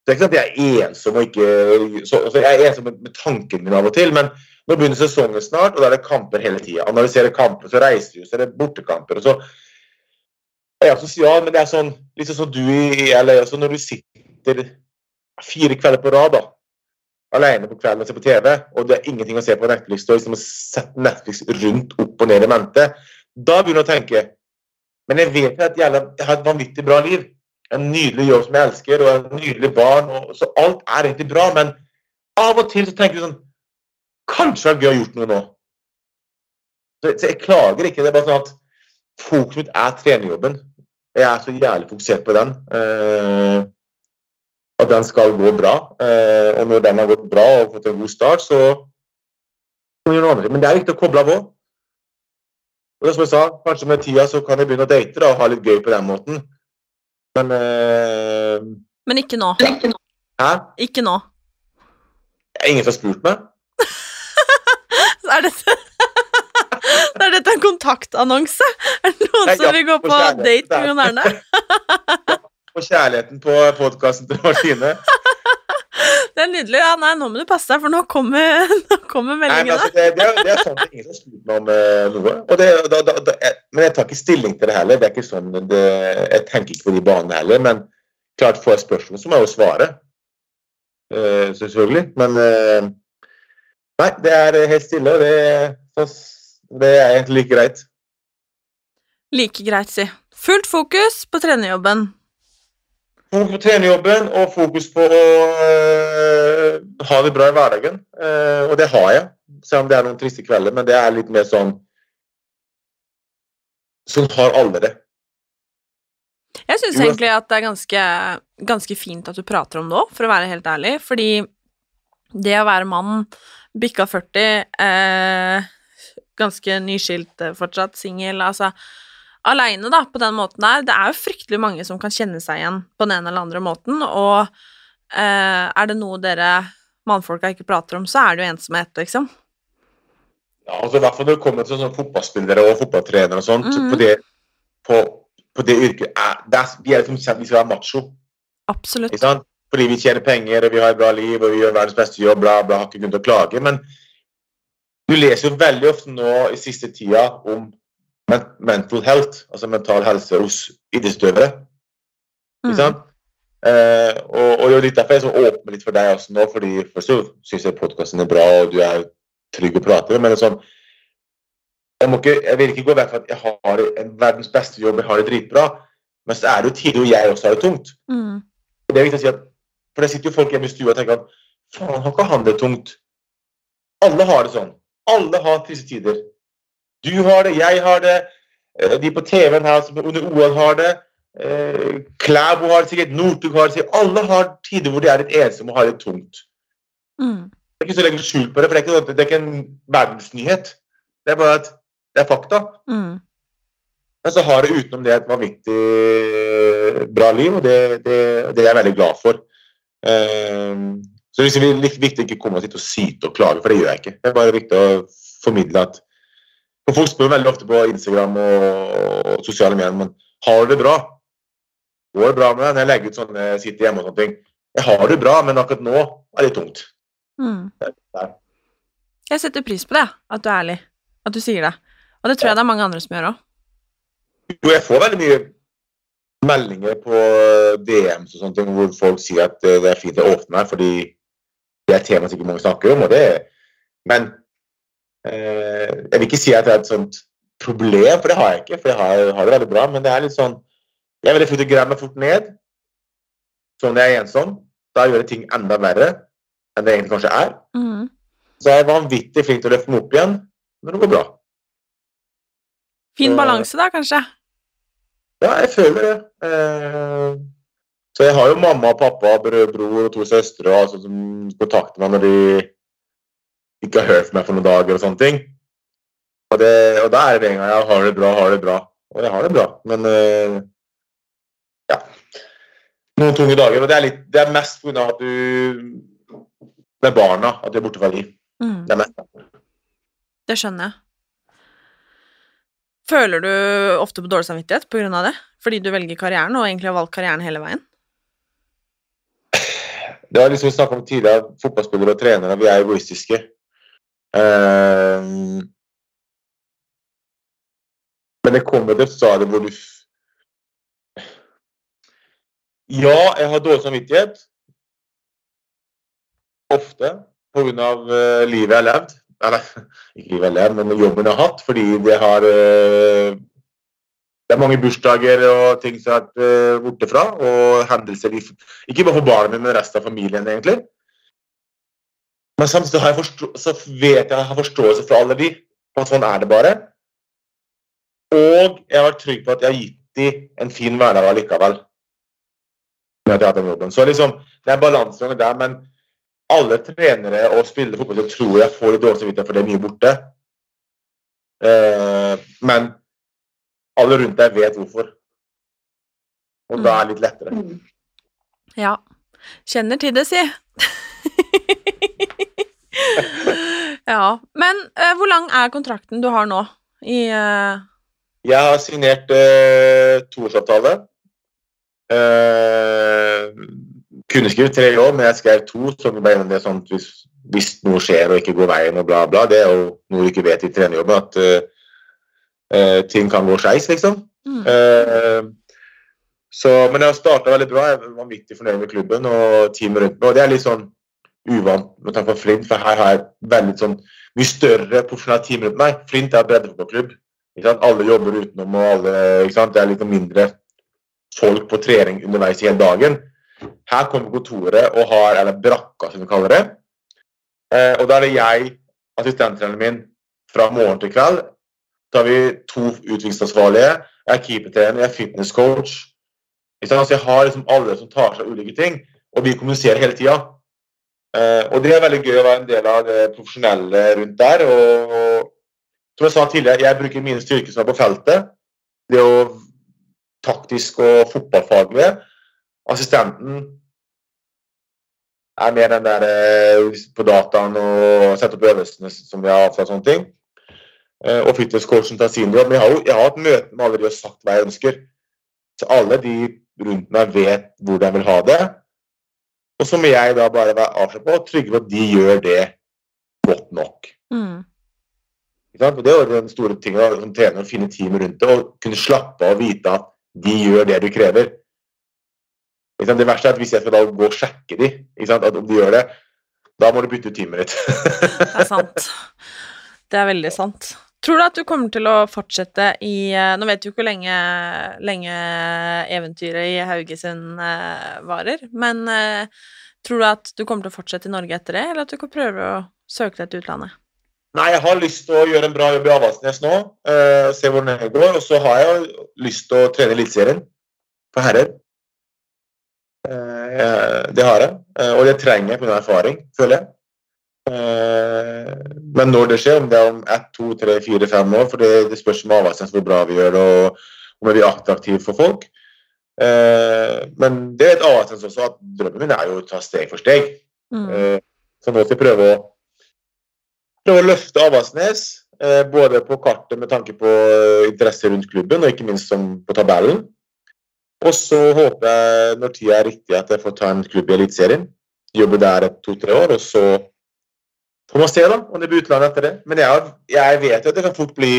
Det er ikke sånn at jeg er ensom og ikke så, altså Jeg er ensom med, med tanken min av og til, men nå begynner sesongen snart, og da er det kamper hele tida. Analyserer kamper, så reiser vi, så er det bortekamper. og så er jeg sosial, men det er sånn liksom sånn du i LA også, når du sitter fire kvelder på rad da, alene på kvelden og ser på TV, og det er ingenting å se på Netflix, og liksom setter Netflix rundt opp og ned i mente, da begynner du å tenke Men jeg vet at jeg har et vanvittig bra liv. En nydelig jobb som jeg elsker, og en nydelig barn. Og, så alt er egentlig bra, men av og til så tenker du sånn Kanskje er gøy å ha gjort noe nå. Så, så jeg klager ikke. Det er bare sånn at fokuset mitt er trenerjobben. Jeg er så jævlig fokusert på den. Uh, at den skal gå bra. Uh, og når den har gått bra og fått en god start, så kan vi gjøre noe annet. Men det er viktig å koble av òg. Og det som jeg sa, kanskje med tida så kan jeg begynne å date da, og ha litt gøy på den måten. Men uh, Men ikke nå. Hæ? Ikke nå. Det er ingen som har spurt meg. <laughs> er dette <laughs> Er dette en kontaktannonse? Er det noen Nei, som vil gå på date med Jon med <laughs> Og kjærligheten på podkasten til Martine. <laughs> Det er nydelig. Ja, nei, nå må du passe deg, for nå kommer, nå kommer Nei, meldingene. altså, det, det, er, det er sånn ingen har spurt meg om eh, noe. Det, da, da, da, jeg, men jeg tar ikke stilling til det heller. Det er ikke sånn, det, jeg tenker ikke på de banene heller. Men klart får jeg spørsmål, så må jeg jo svare. Eh, selvfølgelig. Men eh, Nei, det er helt stille, det, det er egentlig like greit. Like greit, si. Fullt fokus på trenerjobben. Fokus på trenerjobben og fokus på å øh, ha det bra i hverdagen. Eh, og det har jeg, selv om det er noen triste kvelder. Men det er litt mer sånn Sånn har alle det. Jeg syns egentlig at det er ganske, ganske fint at du prater om det òg, for å være helt ærlig. Fordi det å være mann, bikka 40, eh, ganske nyskilt eh, fortsatt, singel, altså aleine, da, på den måten der, det er jo fryktelig mange som kan kjenne seg igjen på den ene eller andre måten, og eh, er det noe dere mannfolka ikke prater om, så er det jo ensomhet, liksom. Ja, altså I hvert fall når det kommer til sånne fotballspillere og fotballtrenere og sånt, Mhm. på, det, på, på det yrket er, det er, Vi er liksom sett vi skal være macho. Absolutt. Ikke sant? Fordi vi tjener penger, og vi har et bra liv, og vi gjør verdens beste jobb, bla, bla, har ikke grunn til å klage. Men du leser jo veldig ofte nå i siste tida om mental health, altså mental helse hos idrettsutøvere. Ikke Mm. sant? Eh, og, og litt derfor jeg er så åpen litt for deg også nå, fordi først så syns jeg podkasten er bra, og du er trygg å prate med, men sånn jeg, må ikke, jeg vil ikke gå vekk fra at jeg har en verdens beste jobb, jeg har det dritbra, men så er det jo tider hvor jeg også har det tungt. Mm. Og det er viktig å si at, For det sitter jo folk hjemme i stua og tenker at faen, har ikke han det tungt? Alle har det sånn. Alle har triste tider. Du har det, jeg har det, eh, de på TV-en her som under OL har det. eh, Klæbo har det sikkert, Northug har det sikkert. Alle har tider hvor de er litt ensomme og har det tungt. Mm. Det er ikke så lenge skjul på det, for det er ikke, det er ikke en verdensnyhet. Det er bare at det er fakta. Mm. Men så har det utenom det et vanvittig eh, bra liv, og det, det, det er jeg veldig glad for. Um, så det er viktig å ikke komme og sitte og syte og klage, for det gjør jeg ikke. Det er bare viktig å formidle at For folk spør veldig ofte på Instagram og, sosiale medier men har du det bra. Går det bra med deg? Når jeg legger ut sånn jeg sitter hjemme og sånne ting. Jeg har det bra, men akkurat nå er det tungt. Mm. Der. Jeg setter pris på det, at du er ærlig. At du sier det. Og det tror jeg det er mange andre som gjør òg. Jo, jeg får veldig mye meldinger på DMs og sånne ting hvor folk sier at eh, det er fint å åpne her, fordi det er et tema som ikke mange snakker om. og det Men eh, jeg vil ikke si at det er et sånt problem, for det har jeg ikke. For jeg har, har det veldig bra, men det er litt sånn Jeg vil grave meg fort ned. Så når jeg er ensom, da gjør jeg ting enda verre enn det egentlig kanskje er. Mm. Så jeg er vanvittig flink til å løfte meg opp igjen når det går bra. Fin balanse, da, kanskje. Ja, jeg føler det. Eh, så jeg har jo mamma og pappa, bror, bror og to søstre og altså, som kontakter meg når de ikke har hørt meg for noen dager og sånne ting. Og, det, og da er det med en gang jeg har det bra, har det bra. Og jeg har det bra, men uh, ja. noen tunge dager. Og det er, litt, det er mest pga. at du Med barna at du er borte fra de. Mm. Det er mest. Det skjønner jeg. Føler du ofte på dårlig samvittighet av det? Fordi du velger karrieren, og egentlig har valgt karrieren hele veien? Det har liksom vi snakket om tidligere, fotballspillere og trenere, vi er egoistiske. Eh, men det kommer til et stadium hvor du Ja, jeg har dårlig samvittighet. Ofte pga. Uh, livet jeg har levd. Eller <laughs> ikke livet jeg har levd, men jobben jeg har hatt. Fordi det har eh, Det er mange bursdager og ting som har vært eh, borte fra. Og hendelser ikke bare for barna mine, men resten av familien, egentlig. Men samtidig har jeg så vet jeg jeg har forståelse for alle de. At sånn er det bare. Og jeg har vært trygg på at jeg har gitt dem en fin hverdag allikevel. At. Så liksom, det er balansegang der, men alle trenere og spillere fotball tror jeg får litt dårlig samvittighet for det er mye borte. Eh, men alle rundt deg vet hvorfor. Og da er det litt lettere. Ja. Kjenner til det, si. <laughs> <laughs> ja. Men uh, hvor lang er kontrakten du har nå i uh... Jeg har signert uh, toårsavtale. Uh, kunne skrevet tre år, men jeg skrev to. Så ble det sånn at hvis, hvis noe skjer og ikke går veien og bla, bla Det er jo noe du ikke vet i trenerjobben, at uh, ting kan gå skeis, liksom. mm. Så, men jeg har starta veldig bra. Jeg er vanvittig fornøyd med klubben og teamet rundt meg. Og det er litt sånn uvant med tanke på Flint, for her har jeg veldig sånn mye større profesjonelt team rundt meg. Flint er breddefotballklubb. Alle jobber utenom, og alle, ikke sant? det er litt mindre folk på trening underveis i hele dagen. Her kommer kontoret og har, eller brakka som vi kaller det. Eh, og da er det jeg, assistenttreneren min, fra morgen til kveld. Så har vi to utviklingsansvarlige. Jeg er keepertrener, jeg er fitnesscoach. Så jeg har liksom alle som tar seg ulike ting, og vi kommuniserer hele tida. Eh, og det er veldig gøy å være en del av det profesjonelle rundt der. Og, og som jeg sa tidligere, jeg bruker mine styrker som er på feltet. Det å taktisk og fotballfaglige. Assistenten er mer den der eh, på dataen og sette opp øvelsene som vi har avtalt sånne ting. Eh, og fitnesscoachen tar sin jobb. Men jeg har, jo, jeg har hatt møte med alle de og sagt hva jeg ønsker. Så alle de rundt meg vet hvor de vil ha det. Og så må jeg da bare være avslappa på og trygge på at de gjør det godt nok. Mm. Og Det er den store tingen å som trener, å finne teamet rundt det og kunne slappe av og vite at de gjør det du krever. Det verste er at hvis jeg skal da gå og sjekke de, om de gjør det, da må du bytte ut teamet ditt. <laughs> Det er sant. Det er veldig sant. Tror du at du kommer til å fortsette i eh, Nå vet du ikke hvor lenge, lenge eventyret i Haugesund eh, varer, men eh, tror du at du kommer til å fortsette i Norge etter det, eller at du kan prøve å søke deg til utlandet? Nei, jeg har lyst til å gjøre en bra jobb i Avaldsnes nå. eh, se hvordan det går. Og så har jeg lyst til å trene Eliteserien for herrer. Eh, det har jeg. Eh, og det trenger jeg pga. erfaring, føler jeg. Eh, men når det skjer, om det er om ett, to, tre, fire, fem år, for det, det spørs med Avaldsnes hvor bra vi gjør det, og om vi er attraktive for folk. Eh, men det er et Avaldsnes også, at drømmen min er jo å ta steg for steg. Mm. Eh, Så nå skal jeg prøve å, prøve å løfte Avaldsnes, både på kartet med tanke på interesse rundt klubben, og ikke minst som på tabellen. Og så håper jeg, når tida er riktig, at jeg får ta en klubb i Eliteserien. Jobbe der et to-tre år, og så får man se da, om det blir utlandet etter det. Men jeg, jeg vet jo at det kan fort bli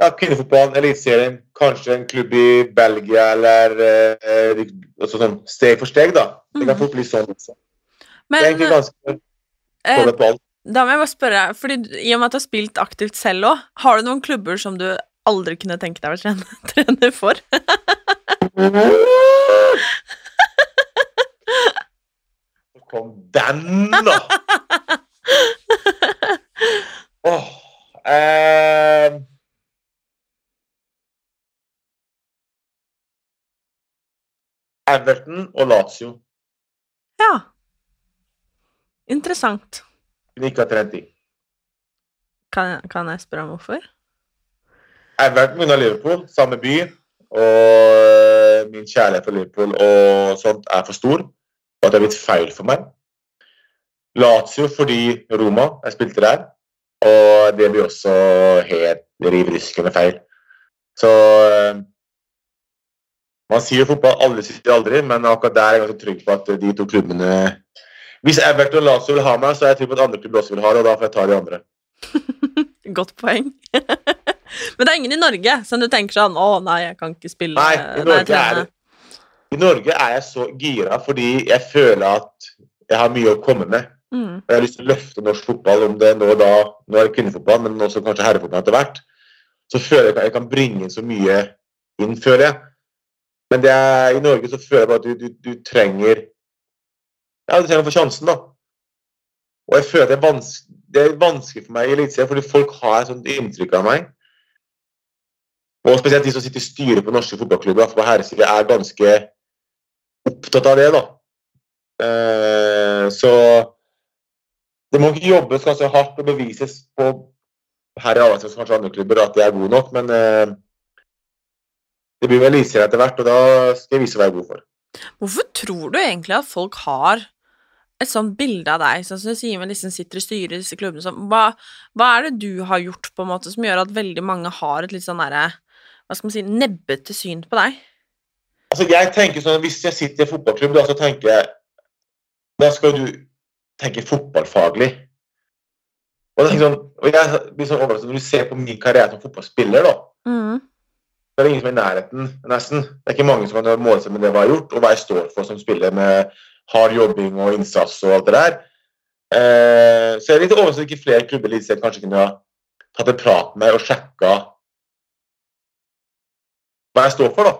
ja, kvinnefotball, Eliteserien, kanskje en klubb i Belgia, eller eh, altså sånn steg for steg, da. Det kan Mhm. fort bli sånn også. Det er egentlig ganske eh, på alt. da må jeg bare spørre, fordi i og med at du har spilt aktivt selv òg, har du noen klubber som du aldri kunne tenke deg å trene, <laughs> trene for? Så kom den, da! <laughs> Åh, eh, Everton og Lazio Ja. Interessant. kunne ikke ha trent i. Kan, kan jeg spørre om hvorfor? Everton unna Liverpool, samme by. Og min kjærlighet for Liverpool og sånt er for stor, og at det har blitt feil for meg. Lazio fordi Roma, jeg spilte der, og det blir også helt rivryskende feil. Så eh, man sier jo fotball, aldri sitter aldri, men akkurat der er jeg ganske trygg på at de to klubbene Hvis Everton og Lazio vil ha meg, så er jeg trygg på at andre klubber også vil ha det, og da får jeg ta de andre. <laughs> Godt poeng. <laughs> Men det er ingen i Norge som du tenker sånn Å, nei, jeg kan ikke spille Nei, i Norge, nei, er, I Norge er jeg så gira fordi jeg føler at jeg har mye å komme med. Mm. Jeg har lyst til å løfte norsk fotball, om det nå da Nå er det kvinnefotball, men også kanskje herrefotball etter hvert. Så føler jeg at jeg kan bringe inn så mye inn, føler jeg. Men er, i Norge så føler jeg bare at du, du, du trenger Ja, du trenger å få sjansen, da. Og jeg føler at det er, vanskelig, det er vanskelig for meg i Eliteserien, fordi folk har et sånt inntrykk av meg. Og spesielt de som sitter i styret på norske fotballklubber på herresiden, er ganske opptatt av det, da. Eh, så det må ikke jobbes ganske hardt og bevises på her i Avaldsnes kanskje andre klubber at de er god nok, men eh, det blir vel Eliteserien etter hvert, og da skal jeg vise hva jeg er god for. Hvorfor tror du egentlig at folk har et sånt bilde av deg, sånn som du sier med liksom sitter i styret i disse klubbene sånn, hva, hva er det du har gjort på en måte som gjør at veldig mange har et litt sånn derre Hva skal man si nebbete syn på deg? Altså, jeg tenker sånn, Hvis jeg sitter i en fotballklubb, da, så tenker jeg Da skal du tenke fotballfaglig. Og, det er sånn, og jeg blir sånn overrasket Når du ser på min karriere som fotballspiller, da, Mm. så er det ingen som er i nærheten, nesten. Det er ikke mange som kan måle seg med det jeg har gjort, og hva jeg står for som spiller med hard jobbing og innsats og alt det der. Eh, så jeg er litt overrasket at ikke flere klubber i Eliteserien kanskje kunne ha tatt en prat med meg og sjekka hva jeg står for, da.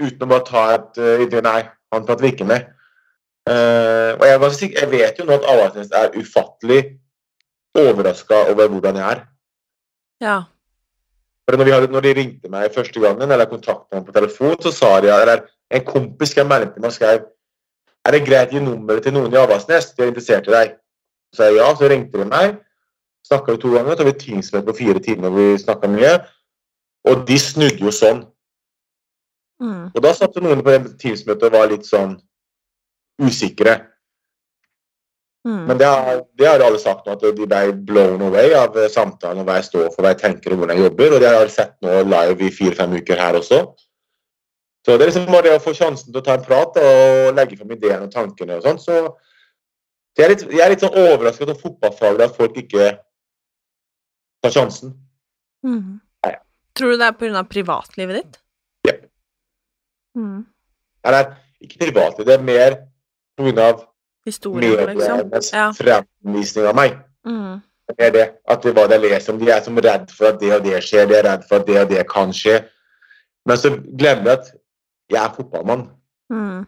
Uten å bare ta et uh. Nei, han prater vi ikke med. Eh, og jeg, er jeg vet jo nå at Avaldsnes er ufattelig overraska over hvordan jeg er. Ja. For når, vi hadde, når de ringte meg første gangen, eller kontaktet meg på telefon, så sa de eller en kompis skrev melding til meg og skrev er det greit å gi nummeret til noen i Avaldsnes, de er interessert i deg. Så sa jeg ja, så ringte de meg. Snakka to ganger, så hadde vi Teams-møte på fire timer vi snakka mye. Og de snudde jo sånn. Mm. Og da satt noen på det Teams-møtet og var litt sånn usikre. Mm. Men det har, det har alle sagt nå, at de ble blown away av samtalen og hva jeg står for, hva jeg tenker og hvordan jeg jobber. Og det har jeg sett nå live i fire-fem uker her også. Så det er liksom bare det å få sjansen til å ta en prat og legge fram ideene og tankene og sånn. Så jeg er litt, jeg er litt sånn overrasket over fotballfaget at folk ikke tar sjansen. Mm. Nei. Tror du det er pga. privatlivet ditt? Ja. Mm. Eller ikke privatlivet, det er mer pga. grunn liksom? medienes Ja. fremvisning av meg. Mm. Det er det. At det er hva jeg leser om. De er som redd for at det og det skjer, de er redd for at det og det kan skje. Men så glemmer jeg at jeg er fotballmann. Mm.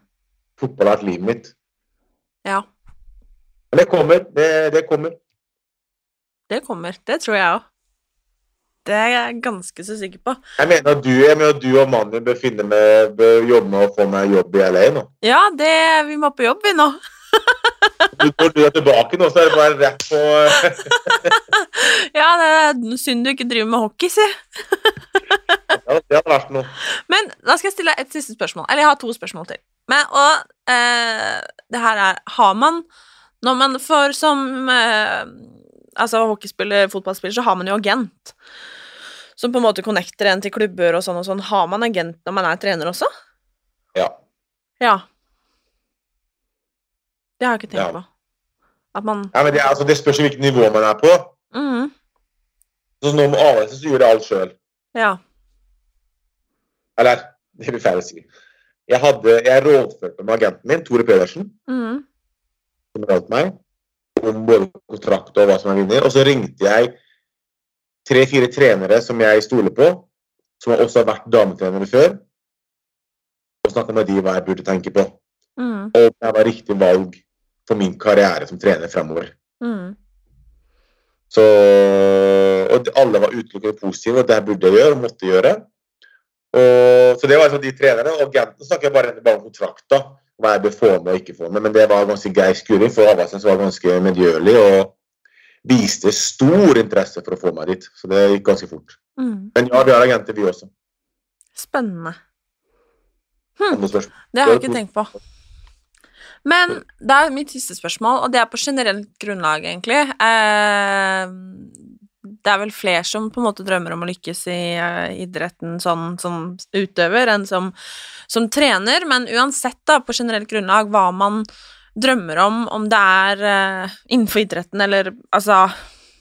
Fotball har vært livet mitt. Ja. Men det kommer. Det, det kommer. Det kommer. Det tror jeg òg. Det er jeg ganske så sikker på. Jeg mener at du, jeg mener du og mannen din bør, finne med, bør jobbe med å få meg jobb i LA nå. Ja, det Vi må på jobb, vi nå. Når <laughs> du er tilbake nå, så er det bare rett på <laughs> Ja, det er synd du ikke driver med hockey, si. <laughs> Ja, det hadde vært noe. Men da skal jeg stille et siste spørsmål. Eller jeg har to spørsmål til. Men, og eh, det her er Har man Når man får som eh, Altså hockeyspiller, fotballspiller, så har man jo agent. Som på en måte connecter en til klubber og sånn og sånn. Har man agent når man er trener også? Ja. Ja. Det har jeg ikke tenkt Ja. på. At man ja men det, altså, det spørs hvilket nivå man er på. Mm. Så nå med AS så gjorde jeg alt sjøl. Ja. Eller, det blir feil å si. Jeg, hadde, jeg rådførte med agenten min, Tore Pedersen, mm. som hjalp meg, om både kontrakt og hva som er vinner. Og så ringte jeg tre-fire trenere som jeg stoler på, som også har vært dametrenere før, og snakka med de hva jeg burde tenke på. Mm. Og om det var riktig valg for min karriere som trener fremover. Mm. Så, og alle var utelukkende positive, og det burde jeg gjøre og måtte gjøre. Og, så det var liksom de trenerne. Og agenten snakker jeg bare, bare om kontrakta, hva jeg bør få med og ikke få med. Men det var ganske grei skuring, for Avaldsnes var ganske medgjørlig og viste stor interesse for å få meg dit. Så det gikk ganske fort. Mm. Men ja, vi har agenter, vi også. Spennende. Hm. Det har jeg ikke tenkt på. Men det er mitt siste spørsmål, og det er på generelt grunnlag, egentlig. Eh, det er vel flere som på en måte drømmer om å lykkes i eh, idretten sånn som utøver enn som, som trener, men uansett, da, på generelt grunnlag, hva man drømmer om, om det er eh, innenfor idretten eller altså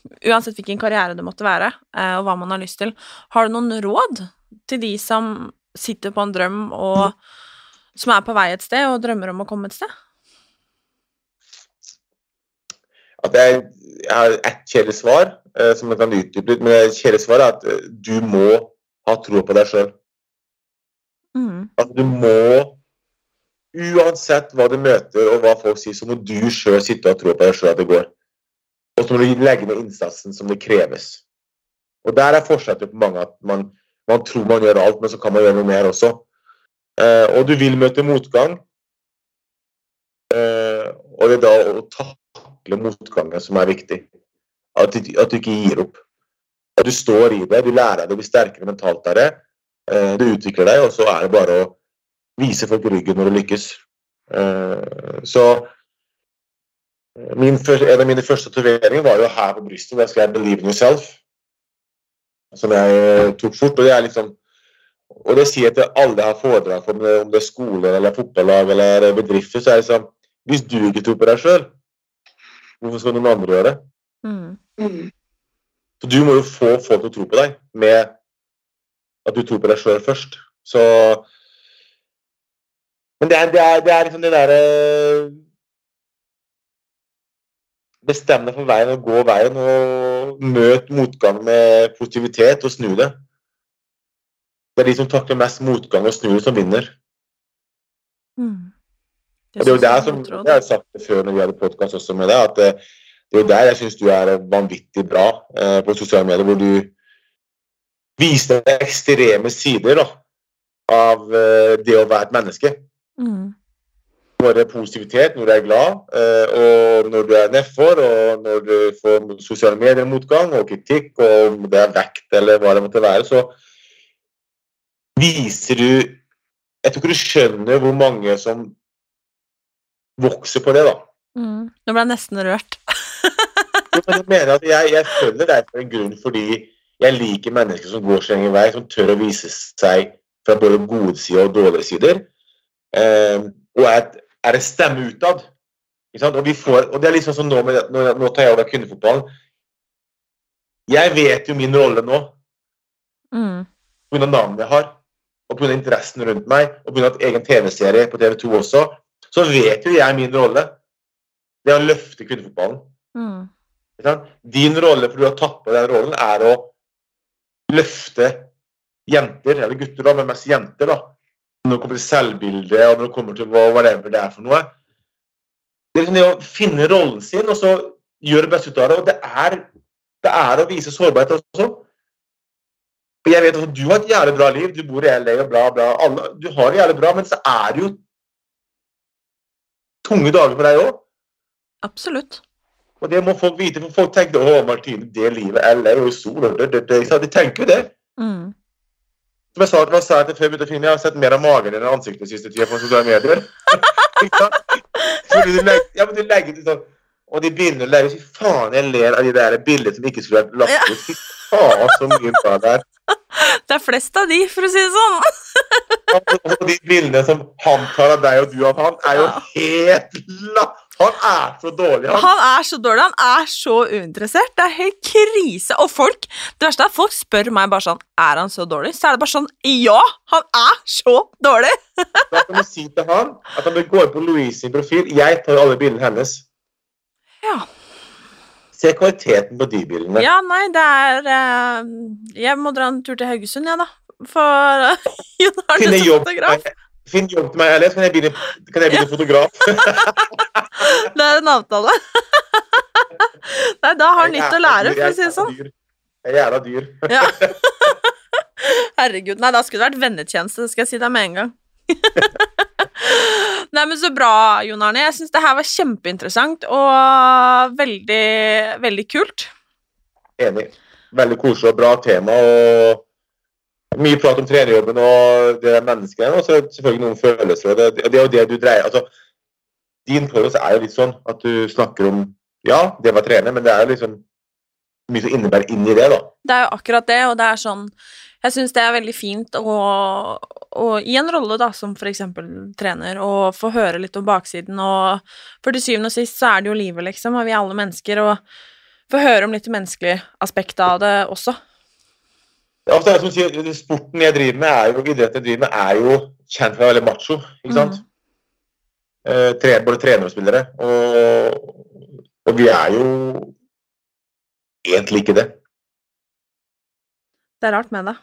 Uansett hvilken karriere det måtte være, eh, og hva man har lyst til, har du noen råd til de som sitter på en drøm og som er på vei et sted og drømmer om å komme et sted? At jeg, jeg har ett kjedelig svar eh, som jeg kan utdype litt, men det kjedelige svaret er at du må ha tro på deg sjøl. Mm. At du må Uansett hva du møter og hva folk sier, så må du sjøl sitte og tro på deg sjøl at det går. Og så må du legge ned innsatsen som det kreves. Og der er forskjellen på mange at man, man tror man gjør alt, men så kan man gjøre noe mer også. Eh, og du vil møte motgang. Eh, og det er da å takle motgangen som er viktig. At at du ikke gir opp. At du står i det, du lærer deg å bli sterkere mentalt av det. Eh, du utvikler deg, og så er det bare å vise folk ryggen når du lykkes. Eh, så eh, min En av mine første tatoveringer var jo her på brystet. Der skrev 'Believe in yourself'. Som jeg eh, tok fort. Og det er liksom og det sier jeg til alle jeg har foredrag for, om det, er skoler eller fotballag eller bedrifter, så er det sånn Hvis du ikke tror på deg sjøl, hvorfor skal noen andre gjøre det? Mm. Så du må jo få folk til å tro på deg med at du tror på deg sjøl først. Så Men det er, det er, det er liksom det derre Bestem deg for veien og gå veien, og møt motgang med positivitet og snu det. Det er de som takler mest motgang og snur det, som vinner. Mm. Og det er jo der jeg som. Jeg har sagt det før når vi hadde podkast også med deg, at eh, det er jo der jeg syns du er vanvittig bra eh, på sosiale medier, hvor du viser ekstreme sider da, av eh, det å være et menneske. Mm. er positivitet når du er glad, eh, og når du er nedfor, og når du får sosiale medier-motgang og kritikk, og om det er vekt eller hva det måtte være, så viser du Jeg tror ikke du skjønner hvor mange som vokser på det, da. Mm. Nå ble jeg nesten rørt. Men jeg mener at jeg, jeg følger det for en grunn fordi jeg liker mennesker som går sin egen vei, som tør å vise seg fra både gode sider og dårlige sider. Eh, og er, er en stemme utad. Og, vi får, og det er liksom sånn nå, med, nå, nå tar jeg over kvinnefotballen. Jeg vet jo min rolle nå, Mm. pga. navnet jeg har, og pga. interessen rundt meg, og pga. egen TV-serie på TV2 også, så vet jo jeg min rolle. Det er å løfte kvinnefotballen. Mm. Din rolle, for du har tatt på den rollen, er å løfte jenter, eller gutter, da, men mest jenter, da. Når det kommer til selvbilde, og når det kommer til hva whatever det er for noe. Det er liksom å finne rollen sin, og så gjøre det beste ut av det. Og det er, det er å vise sårbarhet også. Jeg vet at Du har et jævlig bra liv, du bor i LA og bla, bla. Alle, du har det jævlig bra, men så er det jo tunge dager for deg òg. Absolutt. Og det må folk vite, for folk tenker å Martine, det livet er lei og sol. De tenker jo det. Mm. Som jeg sa, til meg jeg før jeg begynte å filme, jeg har sett mer av magen enn ansiktet siste tida på sosiale medier. <laughs> Fordi du legger, ja, men du legger det sånn Og de bildene du legger, fy faen, jeg ler av de der bildene som ikke skulle vært lagt ut. Fy faen, så mye bra det er. <laughs> Det er flest av de, for å si det sånn. <laughs> Og de bildene som han tar av deg og du av han, er jo helt la... Han er så dårlig, han. Han er så dårlig, han er så uinteressert. Det er helt krise. Og folk det verste er at folk spør meg bare sånn Er han så dårlig? Så er det bare sånn Ja, han er så dårlig! Da kan du si til han at han bør gå inn på Louise sin profil. Jeg tar alle bildene hennes. Ja. Se kvaliteten på de bildene. Ja, nei, det er eh, Jeg må dra en tur til Haugesund, jeg, ja, da. For uh, <laughs> Jon Arne fotograf. Finn jobb til meg, eller så kan jeg begynne, kan jeg begynne fotograf. <laughs> Det er en avtale. <laughs> nei, da har han nytt å lære, for å si det sånn. Jeg er jævla dyr. Ja. <laughs> Herregud. Nei, da skulle det vært vennetjeneste, skal jeg si deg med en gang. Nei, men Så bra, Jon Arne. Jeg syns det her var kjempeinteressant og veldig, veldig kult. Enig. Veldig koselig og bra tema. og Mye prat om trenerjobben og det er menneskene, og så selvfølgelig noen følelser. Det, det er jo det du dreier altså, Din podkast er jo litt sånn at du snakker om Ja, det var trener, men det er jo liksom mye som innebærer inni det, da. Det er jo akkurat det, og det er sånn Jeg syns det er veldig fint å, å i en rolle, da, som eksempel trener, å få høre litt om baksiden, og for til syvende og sist så er det jo livet, liksom, og vi er alle mennesker, og få høre om litt det menneskelige aspektet av det også. Ja, altså, som sier, sporten jeg driver med, er jo, idretten jeg driver med, er jo kjent for å være veldig macho. ikke sant? Eh, tre, både trenere og spillere. Og, og vi er jo egentlig ikke det. Det er rart med det.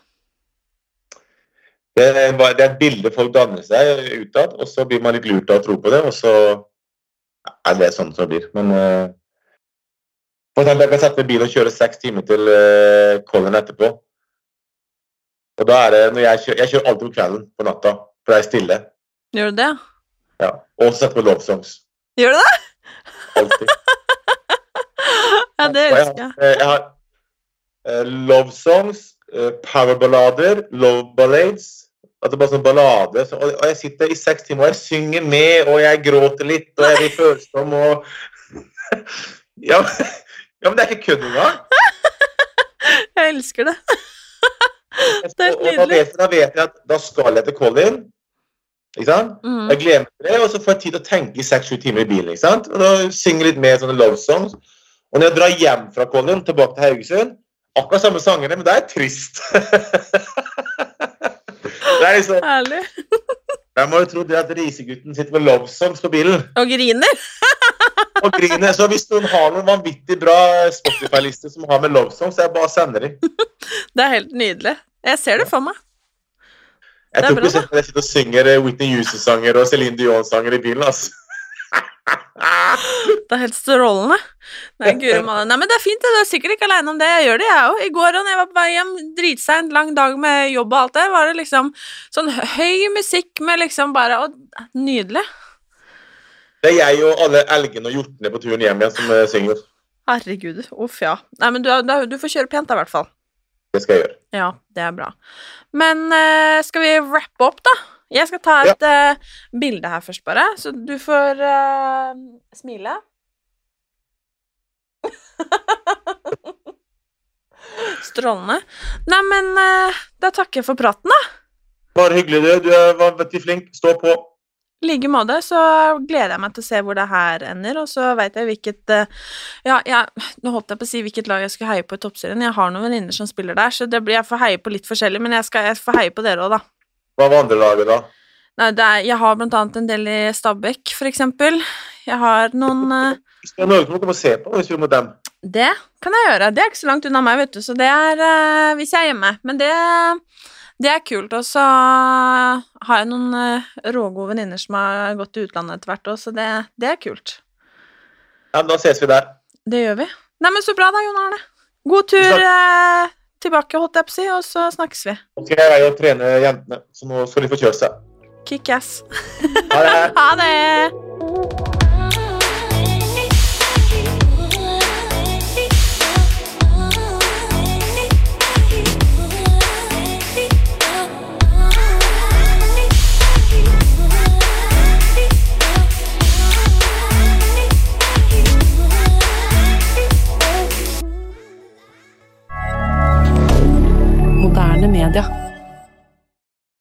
Det er, det er et bilde folk danner seg utad, og så blir man litt lurt av å tro på det, og så er det sånn som det blir. Men eh, for eksempel, jeg kan sette meg i bilen og kjøre seks timer til uh, Colin etterpå. Og da er det når jeg kjører, jeg kjører alltid på kvelden på natta, for det er stille. Gjør du det? Ja. Og så setter på love songs. Gjør du det? Alltid. <laughs> Ja, det Og jeg jeg. har, jeg har eh, love songs, uh, powerballader, love ballades. det bare sånn ballade. Og, jeg sitter i seks timer og jeg synger med, og jeg gråter litt, og jeg blir følsom og <laughs> ja, <laughs> ja, men det er ikke kødd engang. Jeg elsker det. Det er og da, vet, da vet jeg at da skal jeg til Colin. Ikke sant? Mm. Jeg til det, og så får jeg tid til å tenke i seks-sju timer i bilen. ikke sant? Og da synger jeg litt mer sånne love songs. Og når jeg drar hjem fra Colin, tilbake til Haugesund, akkurat samme sangene, men det er trist. <laughs> det er liksom, Herlig. Jeg må jo tro det at risegutten sitter med love songs på bilen Og griner. <laughs> og griner. Så hvis noen har noen vanvittig bra Spotify-lister som har med love songs, så jeg bare sender dem. Det er helt nydelig. Jeg ser det for meg. Jeg tror ikke jeg sitter og synger eh, Whitney Houston-sanger og Celine Dion-sanger i bilen. altså. <laughs> Det er helt strålende. Nei, guri. Nei, men det er fint, det. Du er sikkert ikke aleine om det. Jeg gjør det, jeg òg. I går da jeg var på vei hjem, dritseint, lang dag med jobb og alt det, var det liksom sånn høy musikk med liksom bare å, Nydelig. Det er jeg og alle elgene og hjortene på turen hjem igjen som eh, synger. Herregud. Uff, ja. Nei, men du, du får kjøre pent, da, i hvert fall. Det skal jeg gjøre. Ja, det er bra. Men uh, skal vi rappe opp, da? Jeg skal ta et eh, bilde her først, bare, så du får uh, smile. <laughs> Strålende. Nei, men da takker jeg for praten, da. Bare hyggelig, du. Du er vanvittig flink. Stå på. I like måte så gleder jeg meg til å se hvor det her ender, og så veit jeg hvilket eh, Ja, jeg, nå holdt jeg på å si hvilket lag jeg skulle heie på i Toppserien. Jeg har noen venninner som spiller der, så det blir, jeg får heie på litt forskjellig, men jeg skal jeg får heie på dere òg, da. Hva var andre laget, da? Nei, er, jeg har blant annet en del i Stabæk, for eksempel. Jeg har noen uh, Norge, må komme og se på hvis vi mot dem. Det kan jeg gjøre. Det er ikke så langt unna meg, vet du, så det er uh, hvis jeg er hjemme. Men det, det er kult. Og så har jeg noen eh, rågode venninner som har gått til utlandet etter hvert òg, så det, det er kult. Ja, men Da ses vi der. Det gjør vi. Nei, men så bra da, Jon Arne. God tur eh, tilbake, holdt jeg på å si, og så snakkes vi. Nå skal jeg jo trene jentene, så nå skal de få kjørt seg. Kick ass. Ha det. <laughs> ha det! Media.